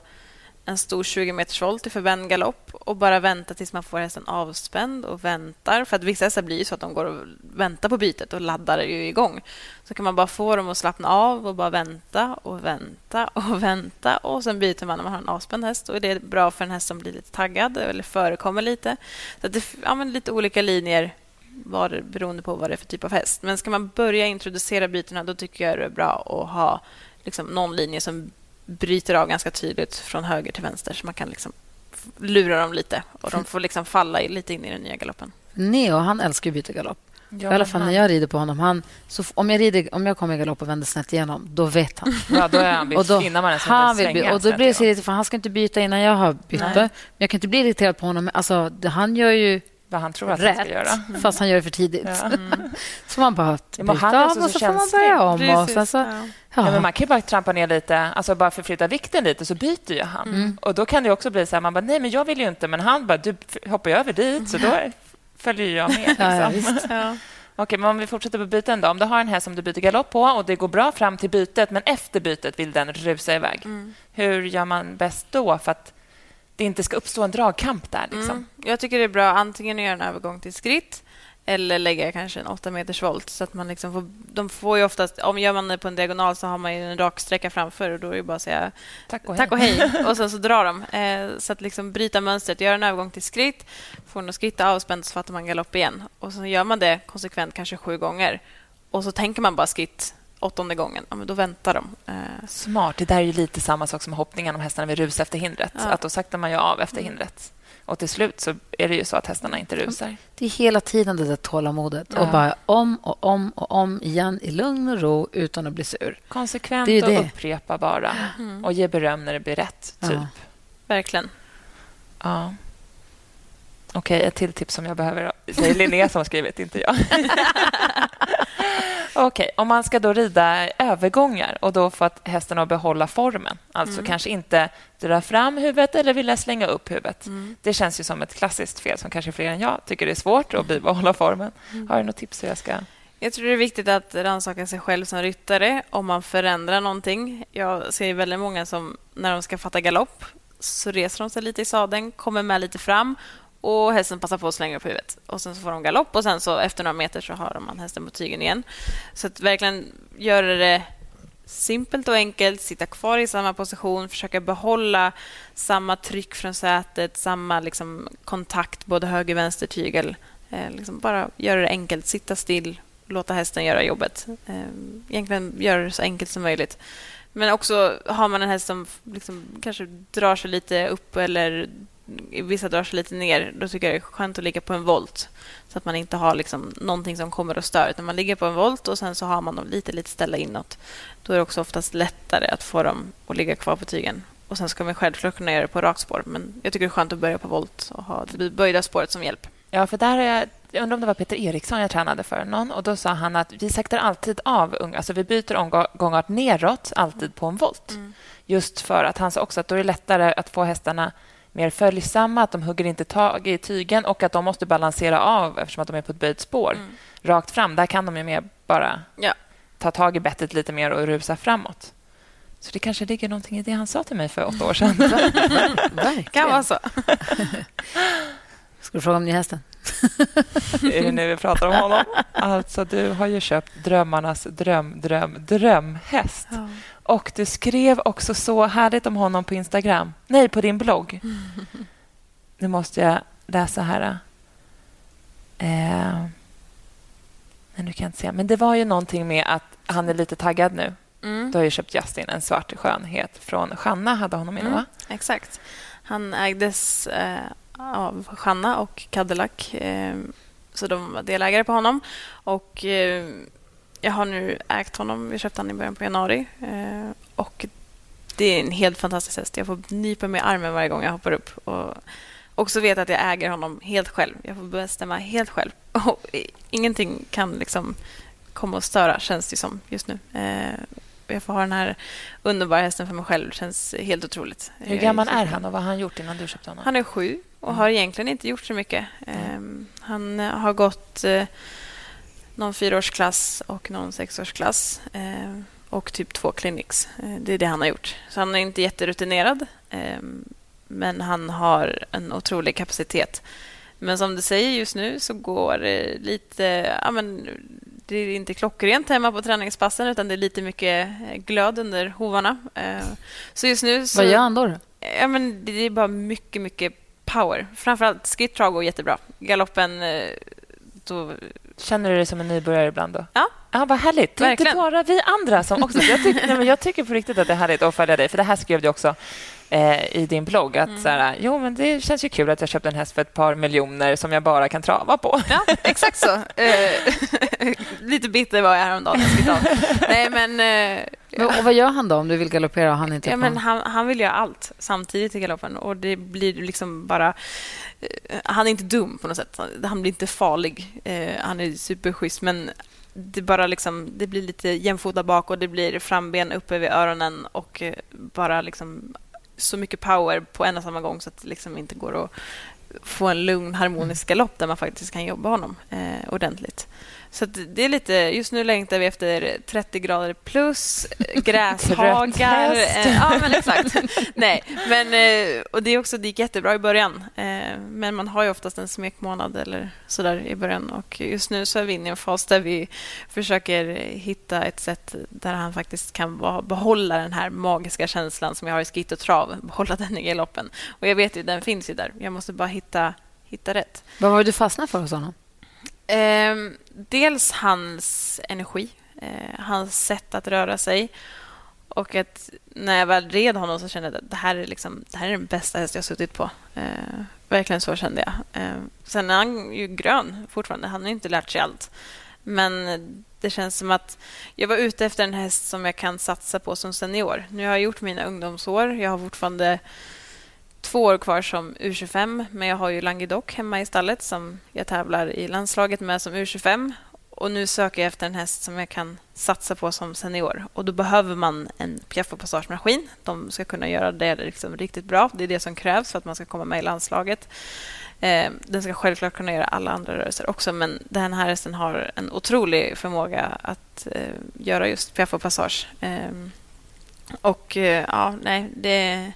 en stor 20 meters volt i förvänd galopp och bara vänta tills man får hästen avspänd och väntar. För att vissa hästar blir ju så att de går och väntar på bytet och laddar ju igång. Så kan man bara få dem att slappna av och bara vänta och vänta och vänta och sen byter man när man har en avspänd häst. Och det är bra för en häst som blir lite taggad eller förekommer lite. Så att det ja, lite olika linjer var, beroende på vad det är för typ av häst. Men ska man börja introducera bytena då tycker jag det är bra att ha liksom någon linje som bryter av ganska tydligt från höger till vänster så man kan liksom lura dem lite och de får liksom falla lite in i den nya galoppen. Neo, han älskar att byta galopp. Ja, I alla fall när jag rider på honom. Han, så om, jag rider, om jag kommer i galopp och vänder snett igenom, då vet han. Ja, då är han Och då, innan man ens han vill svänga. by- och då blir det så irriterande, för han ska inte byta innan jag har bytt. Men jag kan inte bli irriterad på honom. Alltså, det, han gör ju Vad han tror att han ska rätt, göra. fast han gör det för tidigt. Ja. Så man bara Ja, han är av och så så får man börja om. Och Precis, sen så, ja. ja. Ja, men man kan ju bara trampa ner lite, alltså bara förflytta vikten lite, så byter ju han. Och Då kan det också bli så här, man bara, nej, men jag vill ju inte, men han bara, du hoppar ju över dit, så då följer jag med. Ja, ja, Liksom. Ja. Okej, men om vi fortsätter på byten då. Om du har en häst som du byter galopp på och det går bra fram till bytet, men efter bytet vill den rusa iväg. Mm. Hur gör man bäst då för att det inte ska uppstå en dragkamp där? Liksom? Mm. Jag tycker det är bra antingen att göra en övergång till skritt eller lägga kanske en 8 meters volt. Så att man liksom får, de får ju oftast, om gör man det på en diagonal så har man ju en rak sträcka framför och då är det bara att säga Tack och hej. tack och hej och sen så drar de. Eh, så att liksom bryta mönstret, göra en övergång till skritt, får den att skritta avspänt så fattar man galopp igen. Och så gör man det konsekvent kanske sju gånger och så tänker man bara skritt åttonde gången, ja, men då väntar de. Eh, Smart. Det där är ju lite samma sak som hoppningen om hästarna vill rusa efter hindret. Ja. Att då saktar man ju av efter hindret. Och till slut så är det ju så att hästarna inte rusar. Det är hela tiden det där tålamodet. Ja. Och bara om och om och om igen i lugn och ro utan att bli sur. Konsekvent Det är ju och det. upprepa bara. Och ge beröm när det blir rätt, typ. Ja. verkligen. Ja. Okej, ett till tips som jag behöver. Det är Linnea som har skrivit, inte jag. Okej, om man ska då rida övergångar och då få att hästen att behålla formen, alltså kanske inte dra fram huvudet eller vilja slänga upp huvudet. Det känns ju som ett klassiskt fel som kanske fler än jag tycker det är svårt att bibehålla formen. Har du något tips hur jag ska... Jag tror det är viktigt att rannsaka sig själv som ryttare om man förändrar någonting. Jag ser väldigt många som när de ska fatta galopp så reser de sig lite i sadeln, kommer med lite fram och hästen passar på att slänga upp huvudet. Och Sen så får de galopp och sen så efter några meter så har man hästen på tygen igen. Så att verkligen göra det simpelt och enkelt, sitta kvar i samma position, försöka behålla samma tryck från sätet, samma liksom, kontakt, både höger och vänster tygel. Eh, liksom bara göra det enkelt, sitta still, låta hästen göra jobbet. Eh, egentligen göra det så enkelt som möjligt. Men också har man en häst som liksom kanske drar sig lite upp eller vissa drar sig lite ner, då tycker jag det är skönt att ligga på en volt. Så att man inte har liksom någonting som kommer och stör. Utan man ligger på en volt och sen så har man dem lite, lite ställda inåt. Då är det också oftast lättare att få dem att ligga kvar på tygen. Och Sen ska man självklart kunna göra det på rakt spår. Men jag tycker det är skönt att börja på volt och ha det böjda spåret som hjälp. Ja, för där har jag... Jag undrar om det var Peter Eriksson jag tränade för någon. Och Då sa han att vi saktar alltid av unga. Alltså vi byter omgångart neråt, alltid på en volt. Just för att han sa också att då är det lättare att få hästarna mer följsamma, att de hugger inte tag i tygen och att de måste balansera av eftersom att de är på ett böjt spår rakt fram. Där kan de ju mer bara Ja. ta tag i bettet lite mer och rusa framåt. Så det kanske ligger någonting i det han sa till mig för åtta år sedan. Verkligen. Kan vara så. Ska du fråga om nyhästen? Är det nu vi pratar om honom? Alltså, du har ju köpt drömmarnas dröm, dröm, drömhäst. Och du skrev också så härligt om honom på Instagram. Nej, på din blogg. Nu måste jag läsa här. Eh, men nu kan jag inte se. Men det var ju någonting med att han är lite taggad nu. Mm. Du har ju köpt Justin, en svart skönhet från Shanna, hade honom inne, va? Exakt. Han ägdes eh, av Shanna och Cadillac. Ehm, så de var delägare på honom. Och eh, Jag har nu ägt honom. Vi köpte honom i början på januari. Eh, och Det är en helt fantastisk häst. Jag får nypa mig i armen varje gång jag hoppar upp. Och också vet att jag äger honom helt själv. Jag får bestämma helt själv. Och eh, ingenting kan liksom komma och störa, känns det som just nu. Eh, jag får ha den här underbara hästen för mig själv. Det känns helt otroligt. Hur gammal är han och vad har han gjort innan du köpte honom? Han är sju och har egentligen inte gjort så mycket. Um, han uh, har gått uh, någon fyraårsklass och någon sexårsklass uh, och typ två clinics. det är det han har gjort. Så han är inte jätterutinerad, um, men han har en otrolig kapacitet. Men som du säger just nu så går det lite... Ja, men, det är inte klockrent hemma på träningspassen utan det är lite mycket glöd under hovarna. Så just nu... Så, Vad gör han då? Ja, men det är bara mycket, mycket power. Framförallt skrittrav går jättebra. Galoppen... Då... Känner du dig som en nybörjare ibland? då? Ja. Ja, vad härligt. Det är Verkligen. inte bara vi andra som också... Jag tycker, nej, men jag tycker på riktigt att det är härligt att följa dig. För det här skrev du också eh, i din blogg. Att Mm. så här, jo, men det känns ju kul att jag köpte en häst för ett par miljoner som jag bara kan trava på. Ja, exakt så. Eh, lite bitter var jag häromdagen. Jag. Nej, men... eh, Men, och vad gör han då om du vill galoppera och han inte Ja, men han, han vill göra allt samtidigt i galoppen. Och det blir liksom bara... eh, Han är inte dum på något sätt. Han blir inte farlig. Eh, han är superschysst, men det, bara liksom, det blir lite jämfota bak och det blir framben uppe vid öronen och eh, bara liksom så mycket power på en och samma gång så att det liksom inte går att få en lugn, harmonisk galopp där man faktiskt kan jobba honom eh, ordentligt. Så det är lite, just nu längtar vi efter 30 grader plus, gräshagar. eh, ja, men exakt. Nej, men, eh, och det, är också, det gick jättebra i början. Eh, men man har ju oftast en smekmånad eller så där i början. Och just nu så är vi inne i en fas där vi försöker hitta ett sätt där han faktiskt kan behålla den här magiska känslan som jag har i skit och trav. Behålla den i galoppen. Och jag vet ju, den finns ju där. Jag måste bara hitta, hitta rätt. Vad var det du fastnade för hos honom? Eh, dels hans energi, eh, hans sätt att röra sig. Och att när jag väl red honom så kände jag att det här är, liksom, det här är den bästa häst jag suttit på. Eh, verkligen så kände jag. Eh, sen är han ju grön fortfarande. Han har inte lärt sig allt. Men det känns som att jag var ute efter en häst som jag kan satsa på som senior. Nu har jag gjort mina ungdomsår. Jag har fortfarande två år kvar som U25, men jag har ju Languedoc hemma i stallet som jag tävlar i landslaget med som U25. Och nu söker jag efter en häst som jag kan satsa på som senior. Och Då behöver man en Piaffo passagemaskin. De ska kunna göra det liksom riktigt bra. Det är det som krävs för att man ska komma med i landslaget. Eh, den ska självklart kunna göra alla andra rörelser också, men den här hästen har en otrolig förmåga att eh, göra just Piaffo passage. Eh, och eh, ja, nej, det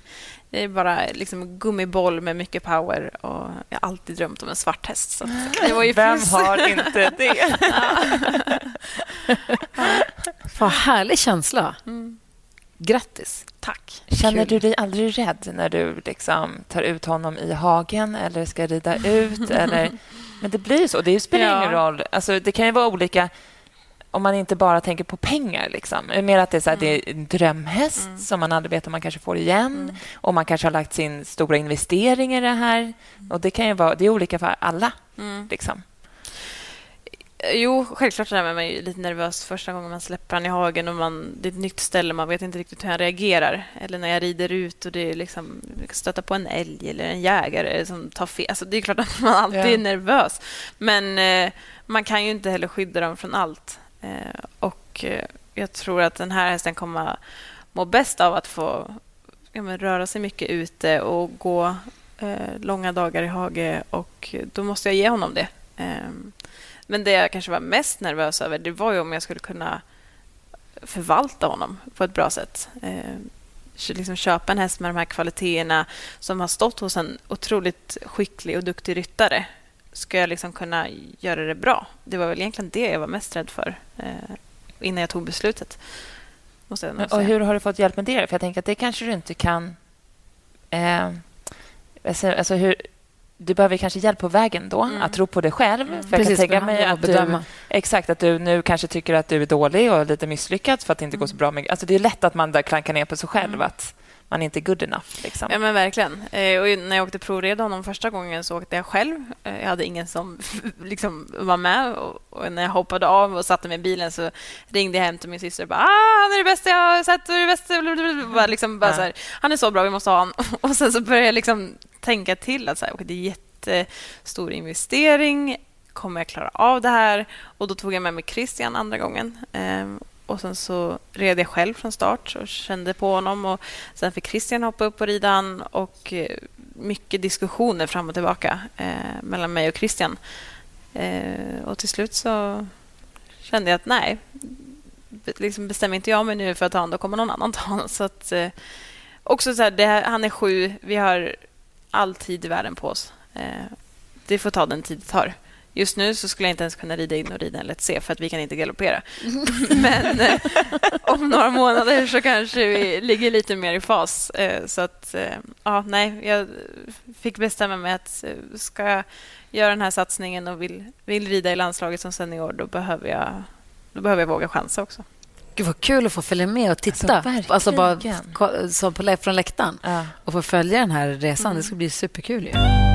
det är bara liksom gummiboll med mycket power. Och jag har alltid drömt om en svart häst. Så det var ju Vem har inte det? Vad härlig känsla. Mm. Grattis. Tack. Känner du dig aldrig rädd när du liksom tar ut honom i hagen eller ska rida ut? eller... Men det blir så. Det spelar ja. ingen roll. Alltså, det kan ju vara olika om man inte bara tänker på pengar. Liksom. Mer att det är, så här, mm. det är en drömhäst mm. som man aldrig vet om man kanske får igen. Mm. Och man kanske har lagt sin stora investering i det här. Och Det kan ju vara, det är olika för alla. Mm. Liksom. Jo, självklart är man lite nervös första gången man släpper han i hagen och man, det är ett nytt ställe. Man vet inte riktigt hur han reagerar. Eller när jag rider ut och det är liksom, stöter på en älg eller en jägare som tar fel. Alltså, det är klart att man alltid ja. är nervös. Men eh, man kan ju inte heller skydda dem från allt. Eh, och eh, jag tror att den här hästen kommer må bäst av att få ja, röra sig mycket ute och gå eh, långa dagar i hage. Och då måste jag ge honom det. Eh, men det jag kanske var mest nervös över det var ju om jag skulle kunna förvalta honom på ett bra sätt. Eh, liksom köpa en häst med de här kvaliteterna som har stått hos en otroligt skicklig och duktig ryttare ska jag liksom kunna göra det bra? Det var väl egentligen det jag var mest rädd för eh, innan jag tog beslutet. och hur har du fått hjälp med det? För jag tänker att det kanske du inte kan... Eh, alltså, alltså hur, du behöver kanske hjälp på vägen då, mm. att tro på dig själv. Mm. För Precis, jag kan tänka mig att du, exakt, att du nu kanske tycker att du är dålig och lite misslyckad för att det inte mm. går så bra. Med, alltså det är lätt att man där klankar ner på sig själv. Mm. Att man är inte good enough. Liksom. Ja, men verkligen. Eh, och när jag åkte provreda honom första gången så åkte jag själv. Eh, jag hade ingen som liksom var med. Och, när jag hoppade av och satte mig i bilen så ringde jag hem till min syster och bara ah, han är det bästa jag har sett. Och det bästa. Bara, liksom, bara, så här, han är så bra, vi måste ha honom. Och sen så började jag liksom tänka till att så här, okay, det är jättestor investering. Kommer jag klara av det här? Och Då tog jag med mig Christian andra gången. Och sen så red jag själv från start och kände på honom. Och sen fick Christian hoppa upp och rida han och mycket diskussioner fram och tillbaka eh, mellan mig och Christian. Eh, och till slut så kände jag att nej, liksom bestämmer inte jag mig nu för att ta honom, då kommer någon annan ta honom. Så att, eh, också så här, det, han är sju, vi har all tid i världen på oss. Eh, det får ta den tid det tar. Just nu så skulle jag inte ens kunna rida in och rida en C för att vi kan inte galoppera. Men eh, om några månader så kanske vi ligger lite mer i fas. Eh, så att, eh, ja, nej, jag fick bestämma mig att eh, ska jag göra den här satsningen och vill, vill rida i landslaget som senior, då behöver jag, då behöver jag våga chansa också. Gud, vad kul att få följa med och titta alltså, alltså bara, så på, från läktaren ja. och få följa den här resan. Mm. Det ska bli superkul. Ju.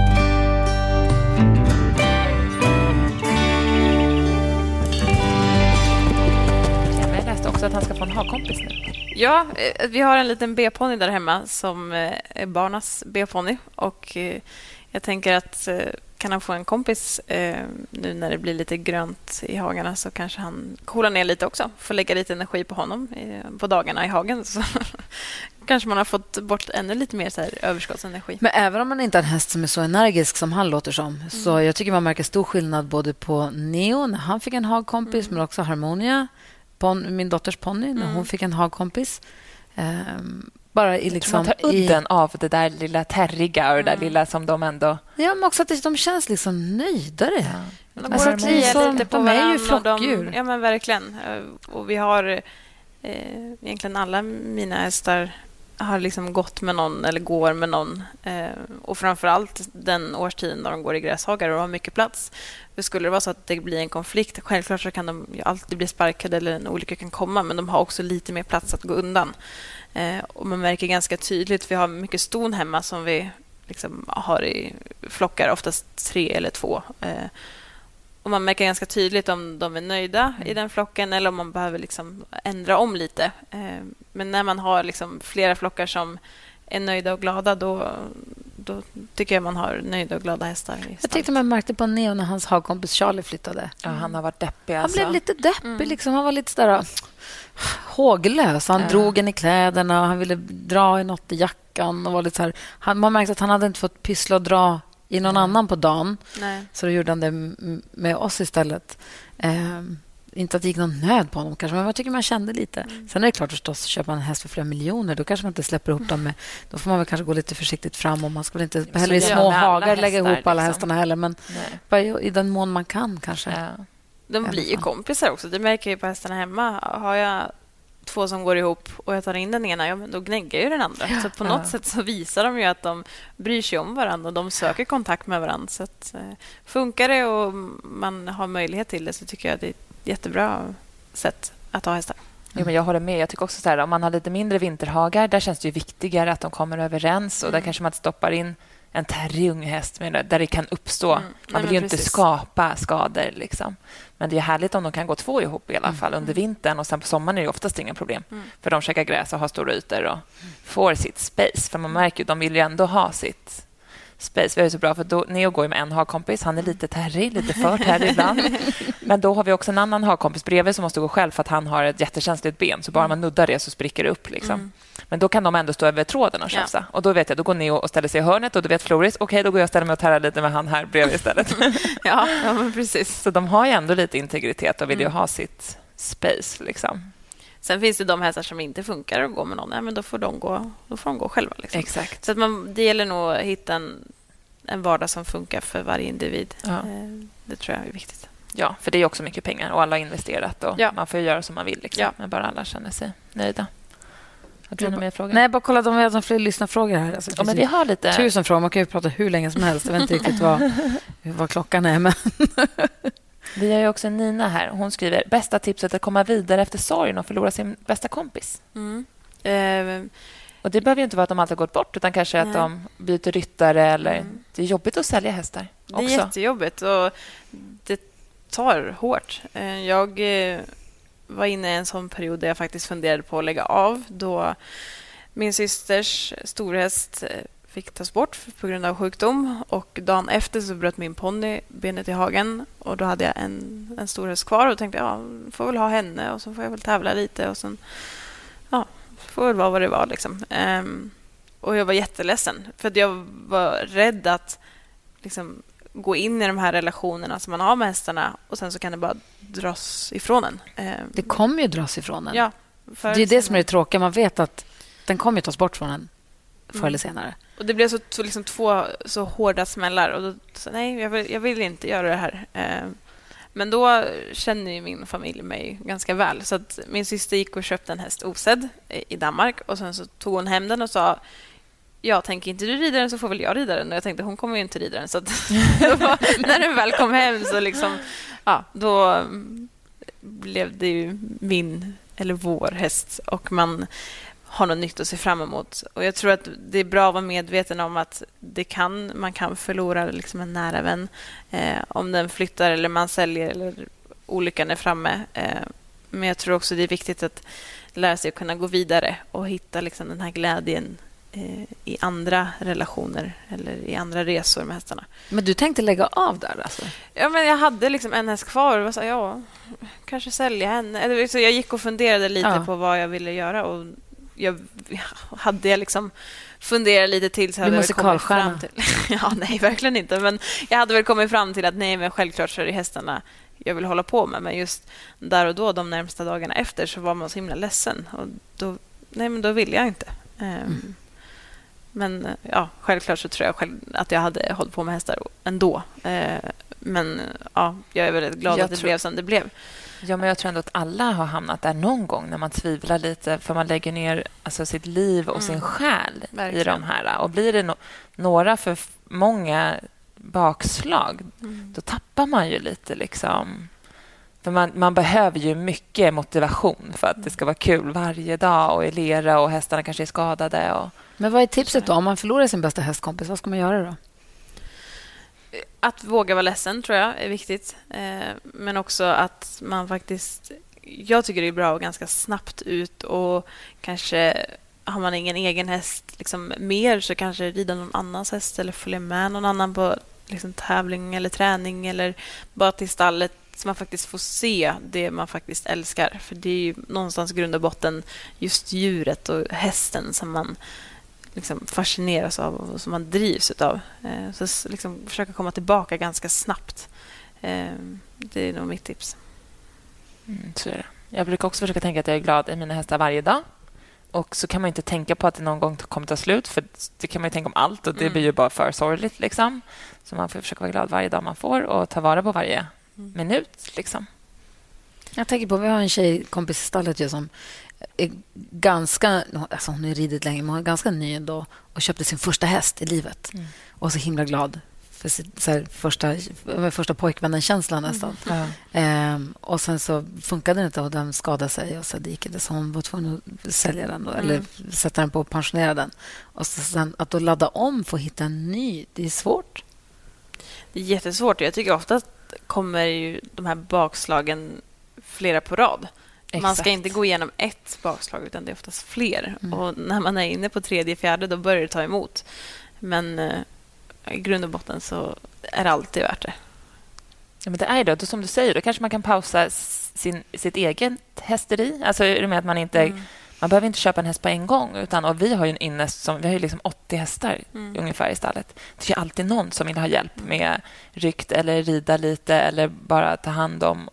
Också att han ska få en hagkompis nu. Ja, eh, vi har en liten B-ponny där hemma som eh, är barnas B-ponny. Och eh, jag tänker att kan han få en kompis nu när det blir lite grönt i hagarna så kanske han coolar ner lite också. Får lägga lite energi på honom på dagarna i hagen. Så kanske man har fått bort ännu lite mer så här överskottsenergi. Men även om man inte har en häst som är så energisk som han låter som mm. så jag tycker man märker stor skillnad både på Neo när han fick en hagkompis mm. men också Harmonia, pon, min dotters ponny, när hon mm. fick en hagkompis. Um, bara i liksom, man tar udden i... av det där lilla terriga och det där mm. lilla som de ändå... Ja, men också att de känns liksom nöjdare. Ja. De alltså, går lite på de är ju flockdjur. De, ja, men verkligen. Eh, och vi har eh, egentligen alla mina hästar har liksom gått med någon eller går med någon. Eh, och framför allt den årstiden när de går i gräshagar och har mycket plats. För skulle det vara så att det blir en konflikt, självklart så kan de alltid bli sparkade eller en olycka kan komma, men de har också lite mer plats att gå undan. Eh, och man märker ganska tydligt, vi har mycket ston hemma som vi liksom har i flockar, oftast tre eller två. Eh, och man märker ganska tydligt om de är nöjda i den flocken eller om man behöver liksom ändra om lite. Eh, men när man har liksom flera flockar som är nöjda och glada då, då tycker jag man har nöjda och glada hästar. Jag tyckte man märkte på Neo när hans hagkompis Charlie flyttade. Ja, han har varit deppig. Alltså. Han blev lite deppig. Mm. Liksom. Han var lite sådär håglös. Han ja. drog en i kläderna och han ville dra i något i jackan. Och var lite så här, han, man märkte att han hade inte fått pyssla och dra i någon annan på dagen. Nej. Så då gjorde han det med oss istället. Eh, inte att det gick någon nöd på honom, kanske, men jag tycker man kände lite. Mm. Sen är det klart förstås, köper man en häst för flera miljoner då kanske man inte släpper ihop dem. Med, då får man väl kanske gå lite försiktigt fram. och Man ska väl inte heller i små hagar lägga ihop alla liksom. hästarna heller. Men bara i den mån man kan, kanske. Ja. De blir ju kompisar också. Det märker jag på hästarna hemma. Har jag två som går ihop och jag tar in den ena, ja, men då gnäggar ju den andra. Så på något ja. sätt så visar de ju att de bryr sig om varandra och de söker kontakt med varandra. Så att, eh, funkar det och man har möjlighet till det så tycker jag det är ett jättebra sätt att ha hästar. Jo, men jag håller med. Jag tycker också så här, om man har lite mindre vinterhagar, där känns det viktigare att de kommer överens och mm. där kanske man stoppar in en terriung unghäst där det kan uppstå. Mm. Man vill ju inte skapa skador. Liksom. Men det är härligt om de kan gå två ihop i alla fall mm. under vintern. och sen På sommaren är det oftast inga problem. Mm. För de käkar gräs och har stora ytor och får sitt space. För man märker att de vill ju ändå ha sitt space. Vi är så bra, för då, Neo går med en hagkompis. Han är lite terrig, lite för terrig ibland. Men då har vi också en annan hagkompis bredvid som måste gå själv för att han har ett jättekänsligt ben. Så bara mm. man nuddar det så spricker det upp. Liksom. Men då kan de ändå stå över tråden och tjafsa. Ja. Och då vet jag, då går Neo och ställer sig i hörnet och då vet Floris, okej, okay, då går jag och ställer mig och tärar lite med han här bredvid istället. ja, ja men precis. Så de har ju ändå lite integritet och vill mm. ju ha sitt space. Liksom. Sen finns det de hästar som inte funkar att gå med någon. Ja, men då får de gå, då får de gå själva. Liksom. Exakt. Så att man, det gäller nog att hitta en, en vardag som funkar för varje individ. Ja. Eh, det tror jag är viktigt. Ja, för det är också mycket pengar och alla har investerat och ja. man får göra som man vill. Liksom. Ja. Men bara alla känner sig nöjda. Har du några mer frågor? Nej, bara kolla om vi har fler lyssnarfrågor här. Alltså, ja, men vi har lite... Tusen frågor. Man kan ju prata hur länge som helst. Jag vet inte riktigt vad, vad klockan är. Men... vi har ju också Nina här. Hon skriver bästa tipset att komma vidare efter sorgen och förlora sin bästa kompis. Mm. Eh, och Det behöver inte vara att de alltid har gått bort, utan kanske nej. att de byter ryttare. Eller... Mm. Det är jobbigt att sälja hästar. Också. Det är jättejobbigt och det tar hårt. Eh, jag eh, var inne i en sån period där jag faktiskt funderade på att lägga av då min systers storhäst eh, fick tas bort på grund av sjukdom. Och Dagen efter så bröt min ponny benet i hagen. Och Då hade jag en, en storhäst kvar och tänkte ja, får väl ha henne och så får jag väl tävla lite. och sen, ja, får väl vara vad det var. Liksom. Ehm, och Jag var jätteledsen, för jag var rädd att liksom, gå in i de här relationerna som man har med hästarna och sen så kan det bara dras ifrån en. Ehm, det kommer ju dras ifrån en. Ja, det är det som är det tråkiga. Man vet att den kommer tas bort från en förr eller mm. senare. Och Det blev så, liksom två så hårda smällar. Och då, så, nej, jag vill, jag vill, inte göra det här. Ehm, men då känner ju min familj mig ganska väl. Så att Min syster gick och köpte en häst osedd i Danmark. och Sen så tog hon hem den och sa jag tänker inte du rida den så får väl jag rida den. Och jag tänkte hon kommer ju inte rida den. Så när den väl kom hem så liksom, ja, då blev det ju min eller vår häst. Och man har något nytt att se fram emot. Och Jag tror att det är bra att vara medveten om att det kan, man kan förlora liksom en nära vän eh, om den flyttar eller man säljer eller olyckan är framme. Eh, men jag tror också det är viktigt att lära sig att kunna gå vidare och hitta liksom den här glädjen i andra relationer eller i andra resor med hästarna. Men du tänkte lägga av där? Alltså? Ja, men jag hade liksom en häst kvar. Och så, ja, kanske sälja henne. Så jag gick och funderade lite ja. på vad jag ville göra. Och jag, hade jag liksom funderat lite till så hade jag kommit fram till... ja, nej, verkligen inte. Men jag hade väl kommit fram till att nej, men självklart så är det hästarna jag vill hålla på med. Men just där och då, de närmsta dagarna efter, så var man så himla ledsen. Och då, nej, men då ville jag inte. Um, mm. Men ja, självklart så tror jag själv att jag hade hållit på med hästar ändå. Uh, men ja, jag är väldigt glad jag att det tror... blev som det blev. Ja, men jag tror ändå att alla har hamnat där någon gång när man tvivlar lite för man lägger ner alltså, sitt liv och mm. sin själ Verkligen. i de här. Och blir det no några för många bakslag, mm. då tappar man ju lite liksom... För man, man, behöver ju mycket motivation för att det ska vara kul varje dag och i lera och hästarna kanske är skadade. Och... Men vad är tipset då? Om man förlorar sin bästa hästkompis, vad ska man göra då? Att våga vara ledsen tror jag är viktigt. Eh, men också att man faktiskt... Jag tycker det är bra att ganska snabbt ut och kanske har man ingen egen häst liksom mer så kanske rida någon annans häst eller följa med någon annan på liksom, tävling eller träning eller bara till stallet så man faktiskt får se det man faktiskt älskar. För det är ju någonstans grund och botten just djuret och hästen som man liksom fascineras av och som man drivs av. Eh, så liksom försöka komma tillbaka ganska snabbt. Eh, det är nog mitt tips. Mm, så är det. Jag brukar också försöka tänka att jag är glad i mina hästar varje dag. Och så kan man inte tänka på att det någon gång kommer ta slut, för det kan man tänka om allt och det mm. blir ju bara för sorgligt. Liksom. Så man får försöka vara glad varje dag man får och ta vara på varje. Minut. Liksom. Jag tänker på, vi har en tjejkompis i stallet som är ganska... Alltså hon har ridit länge, men hon är ganska ny ändå och köpte sin första häst i livet. Mm. Och så himla glad för så här, första, första pojkvännen-känslan nästan. Mm. Ehm, och sen så funkade det inte och den skadade sig och så det gick inte så hon var tvungen att sälja den då, mm. eller sätta den på och pensionera den. Och så sen att då ladda om för att hitta en ny, det är svårt. Det är jättesvårt. Jag tycker ofta kommer ju de här bakslagen flera på rad. Exakt. Man ska inte gå igenom ett bakslag, utan det är oftast fler. Mm. Och när man är inne på tredje, fjärde, då börjar det ta emot. Men eh, i grund och botten så är det alltid värt det. Ja, men det är det. Som du säger, då kanske man kan pausa sin, sitt eget hästeri. Alltså, är med att man inte... Mm. Man behöver inte köpa en häst på en gång. Utan, och vi har ju en innest som, vi har liksom 80 hästar mm. ungefär i stallet. Det är alltid någon som vill ha hjälp med rykt eller rida lite eller bara ta hand om.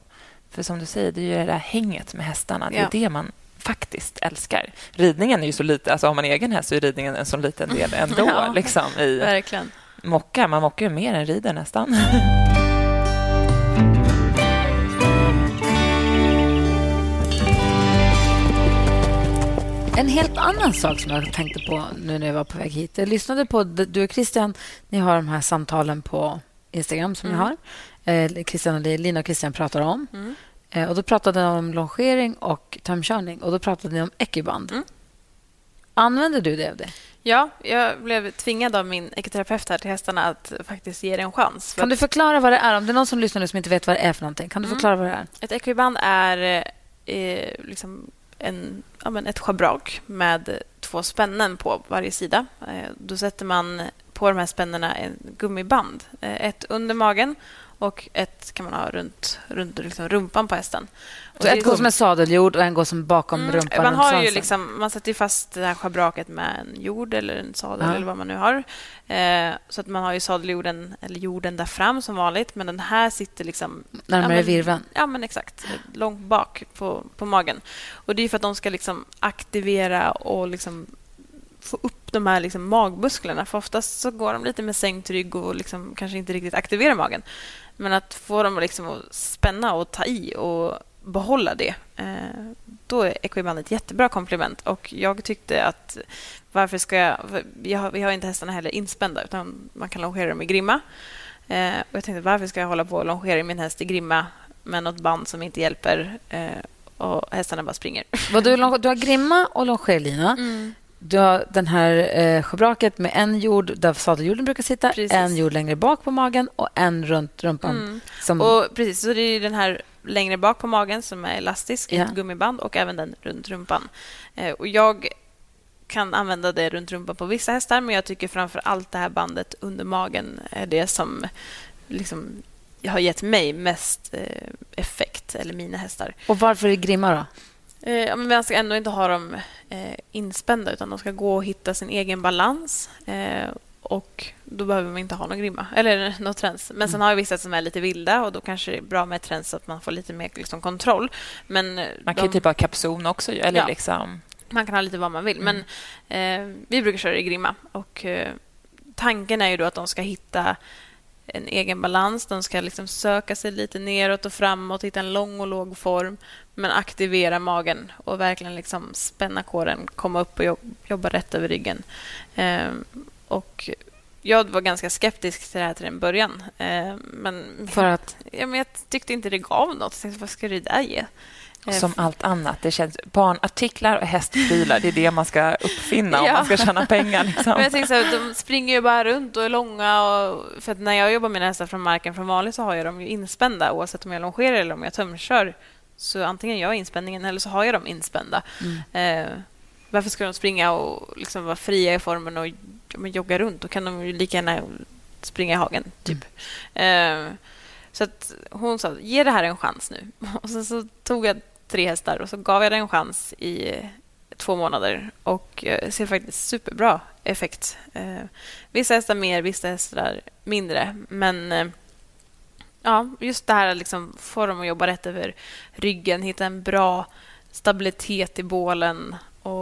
För som du säger, det är ju det där hänget med hästarna. Det är ja. det man faktiskt älskar. Ridningen är ju så lite... Alltså har man egen häst så är ridningen en så liten del ändå. ja, liksom, i, verkligen mockar. Man mockar ju mer än rider nästan. helt annan sak som jag tänkte på nu när jag var på väg hit. Jag lyssnade på... Du och Christian, ni har de här samtalen på Instagram som mm. ni har. Eh, Christian och Lina och Christian pratar om. Mm. Eh, och Då pratade ni om longering och tömkörning. Och då pratade ni om ekiband. Mm. Använder du det av det? Ja, jag blev tvingad av min ekoterapeut här till hästarna att faktiskt ge det en chans. Kan du förklara vad det är? Om det är någon som lyssnar nu som inte vet vad det är för någonting, kan du mm. förklara vad det är? Ett ekoband är eh, liksom en, ja, men ett schabrak med två spännen på varje sida. Eh, då sätter man på de här spännena en gummiband. Eh, ett under magen och ett kan man ha runt, runt liksom rumpan på hästen. Så ett går som en sadeljord och en går som bakom mm, rumpan? Man, har ju liksom, man sätter fast det här schabraket med en jord eller en sadel ja. eller vad man nu har. Eh, så att man har ju sadeljorden eller jorden där fram som vanligt, men den här sitter liksom... Närmare ja, virveln? Ja, men exakt. Långt bak på, på magen. Och Det är för att de ska liksom aktivera och liksom få upp de här liksom magmusklerna. För oftast så går de lite med sänkt rygg och liksom kanske inte riktigt aktiverar magen. Men att få dem liksom att spänna och ta i och behålla det, eh, då är Equiband ett jättebra komplement. Och jag tyckte att varför ska jag... jag har, vi har inte hästarna heller inspända, utan man kan longera dem i grimma. Eh, och jag tänkte, varför ska jag hålla på och longera min häst i grimma med något band som inte hjälper eh, och hästarna bara springer? Vad du, du har grimma och longerlina. Mm. Du har den här eh, schabraket med en jord där sadeljorden brukar sitta, precis. en jord längre bak på magen och en runt rumpan. Mm. Som... Och precis, så det är den här längre bak på magen som är elastisk, ja. ett gummiband och även den runt rumpan. Eh, och jag kan använda det runt rumpan på vissa hästar men jag tycker framför allt det här bandet under magen är det som liksom har gett mig mest eh, effekt, eller mina hästar. Och varför är grimma då? Eh, men man ska ändå inte ha dem eh, inspända utan de ska gå och hitta sin egen balans. Eh, och Då behöver man inte ha någon grimma eller någon träns. Men sen har jag vissa som är lite vilda och då kanske det är bra med träns så att man får lite mer liksom, kontroll. Men eh, man kan de... ju typ ha kapson också. Eller ja. liksom... Man kan ha lite vad man vill. Mm. Men eh, vi brukar köra i grimma. Och, eh, tanken är ju då att de ska hitta en egen balans. De ska liksom söka sig lite neråt och framåt, hitta en lång och låg form men aktivera magen och verkligen liksom spänna kåren, komma upp och jobba rätt över ryggen. Eh, och jag var ganska skeptisk till det här till en början. Eh, men, För att? Ja, men jag tyckte inte det gav något. Jag tänkte, vad ska det där ge? Eh, Som allt annat. Det känns, barnartiklar och hästprylar, det är det man ska uppfinna om man ska tjäna pengar. Liksom. Men jag tänker så de springer ju bara runt och är långa. Och, för när jag jobbar med hästar från marken från vanligt så har jag dem ju inspända oavsett om jag longerar eller om jag tömkör. Så antingen gör jag inspänningen eller så har jag dem inspända. Mm. Eh, varför ska de springa och liksom vara fria i formen och jogga runt? Då kan de ju lika gärna springa i hagen, typ. Mm. Eh, så att hon sa, ge det här en chans nu. Och sen så tog jag tre hästar och så gav jag det en chans i två månader och eh, ser faktiskt superbra effekt. Eh, vissa hästar mer, vissa hästar mindre. Men eh, ja, just det här liksom, få dem att jobba rätt över ryggen, hitta en bra stabilitet i bålen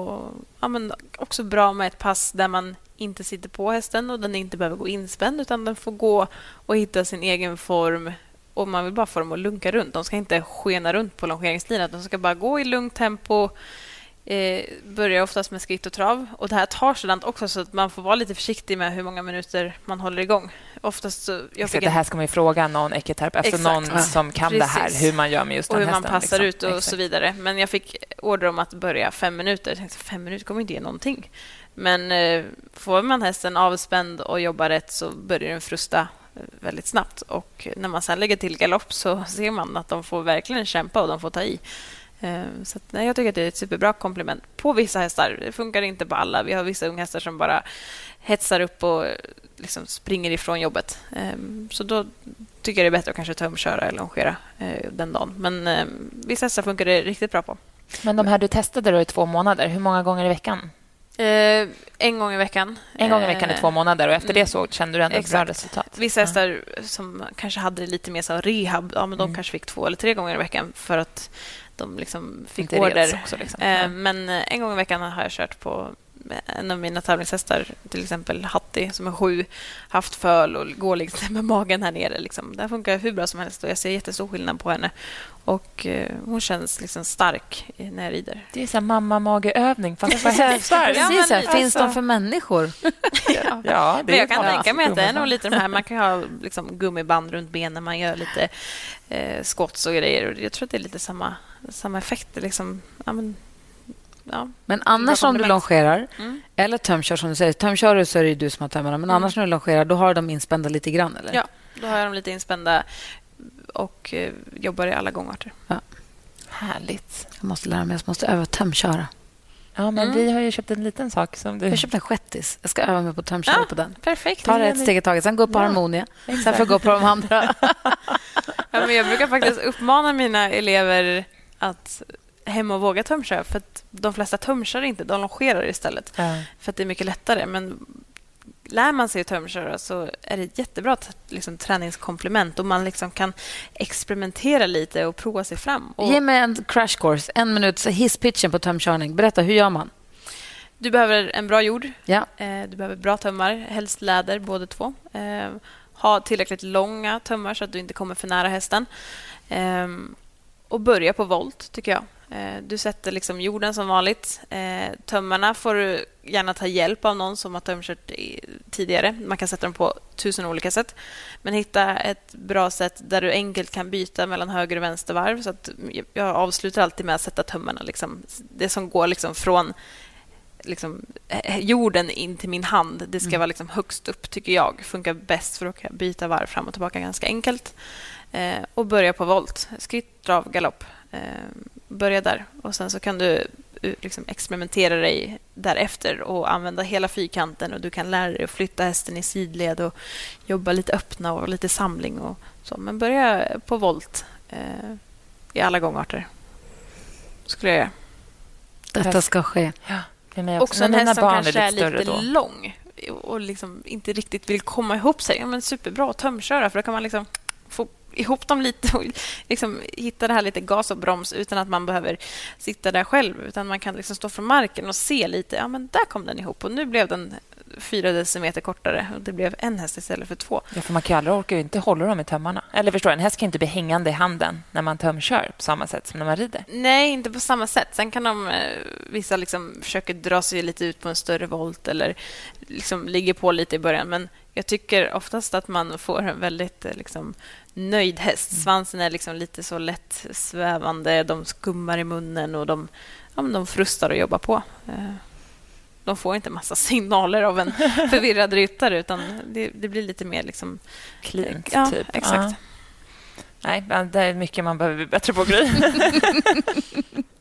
och ja, men också bra med ett pass där man inte sitter på hästen och den inte behöver gå inspänd utan den får gå och hitta sin egen form och man vill bara få dem att lunka runt. De ska inte skena runt på longeringslinan. De ska bara gå i lugnt tempo. Eh, börjar oftast med skritt och trav. Och Det här tar sådant också, så att man får vara lite försiktig med hur många minuter man håller igång. Oftast så, jag fick det här ska man ju fråga någon ekiterapeut, alltså någon ja. som kan Precis. det här, hur man gör med just den Och hur hästen, man passar liksom. ut och Exakt. så vidare. Men jag fick order om att börja fem minuter. Jag tänkte, fem minuter kommer inte ge någonting. Men eh, får man hästen avspänd och jobbar rätt så börjar den frusta väldigt snabbt. Och när man sen lägger till galopp så ser man att de får verkligen kämpa och de får ta i. Eh, så att, nej, jag tycker att det är ett superbra komplement på vissa hästar. Det funkar inte på alla. Vi har vissa unghästar som bara hetsar upp och liksom springer ifrån jobbet. Eh, så då tycker jag det är bättre att kanske tömköra eller longera eh, den dagen. Men vissa hästar funkar det riktigt bra på. Men de här du testade då i två månader, hur många gånger i veckan? Eh, en gång i veckan. En gång i veckan i två eh, månader och efter det så kände du ändå ett bra resultat. Vissa hästar som kanske hade lite mer så rehab, ja, men de mm. kanske fick två eller tre gånger i veckan för att de liksom fick Inte order. Också, liksom. eh, men eh, en gång i veckan har jag kört på en av mina tävlingshästar, till exempel Hatti som är sju, haft föl och går liksom med magen här nere. Liksom. Det funkar hur bra som helst och jag ser jättestor skillnad på henne. Och eh, Hon känns liksom stark när jag rider. Det är så mamma-mage-övning, fast för hästar. Ja, Precis, men, finns alltså... de för människor? ja, ja det men jag kan tänka mig att det är nog lite de här... Man kan ha liksom, gummiband runt benen, när man gör lite eh, skotts och grejer. Jag tror att det är lite samma, samma effekt. Liksom, ja, men, Ja, men annars om du longerar mm. eller tömkör, som du säger. Tömkör så är det du som har tömmarna. Men mm. annars när du longerar, då har de inspända lite grann? Eller? Ja, då har jag dem lite inspända och eh, jobbar i alla gångarter. Ja. Härligt. Jag måste lära mig. Jag måste öva tömköra. Ja, men mm. vi har ju köpt en liten sak. som du... Jag har köpt en shettis. Jag ska öva mig på att tömköra ja, på den. Perfekt. Ta det ett steg i taget. Sen gå på ja. Harmonia. Exakt. Sen får jag gå på de andra. ja, men jag brukar faktiskt uppmana mina elever att hem och våga tömköra. För att de flesta tömkör inte, de longerar istället. Ja. För att det är mycket lättare. Men lär man sig att tömköra så är det ett jättebra liksom, träningskomplement och man liksom kan experimentera lite och prova sig fram. Och... Ge mig en crash course, en minut hisspitchen på tömkörning. Berätta, hur gör man? Du behöver en bra jord. Ja. Eh, du behöver bra tömmar, helst läder, båda två. Eh, ha tillräckligt långa tömmar så att du inte kommer för nära hästen. Eh, och börja på volt, tycker jag. Eh, du sätter liksom jorden som vanligt. Eh, tömmarna får du gärna ta hjälp av någon som har tömkört tidigare. Man kan sätta dem på tusen olika sätt. Men hitta ett bra sätt där du enkelt kan byta mellan höger och vänster varv. Så att jag avslutar alltid med att sätta tömmarna. Liksom, det som går liksom från liksom, eh, jorden in till min hand. Det ska mm. vara liksom högst upp, tycker jag. funkar bäst, för jag byta varv fram och tillbaka ganska enkelt. och börja på volt. Skritt, drav, galopp börja där. Och Sen så kan du eh, liksom experimentera dig därefter och använda hela fyrkanten. och Du kan lära dig att flytta hästen i sidled och jobba lite öppna och lite samling. och så. Men börja på volt eh, i alla gångarter. skulle jag göra. Detta ska ske. Ja, för mig Också en häst som barn kanske är lite lite större då. lång och liksom inte riktigt vill komma ihop sig. Ja, men superbra att tömköra, för då kan man liksom få ihop dem lite och liksom hitta det här lite gas och broms utan att man behöver sitta där själv. Utan Man kan liksom stå från marken och se lite. Ja, men där kom den ihop och nu blev den fyra decimeter kortare och det blev en häst istället för två. Ja, för man kan aldrig orka inte hålla dem i tömmarna. Eller förstår en häst kan inte bli hängande i handen när man tömkör på samma sätt som när man rider. Nej, inte på samma sätt. Sen kan de, eh, vissa liksom försöker dra sig lite ut på en större volt eller liksom ligger på lite i början. Men jag tycker oftast att man får en väldigt eh, liksom, nöjd häst. Svansen är liksom lite så lätt svävande, de skummar i munnen och de, ja, de frustar att jobba på. Eh, De får inte massa signaler av en förvirrad ryttare utan det, det blir lite mer liksom... Klint, Ja, typ. exakt. Ja. Nej, det är mycket man behöver bli bättre på, Gry.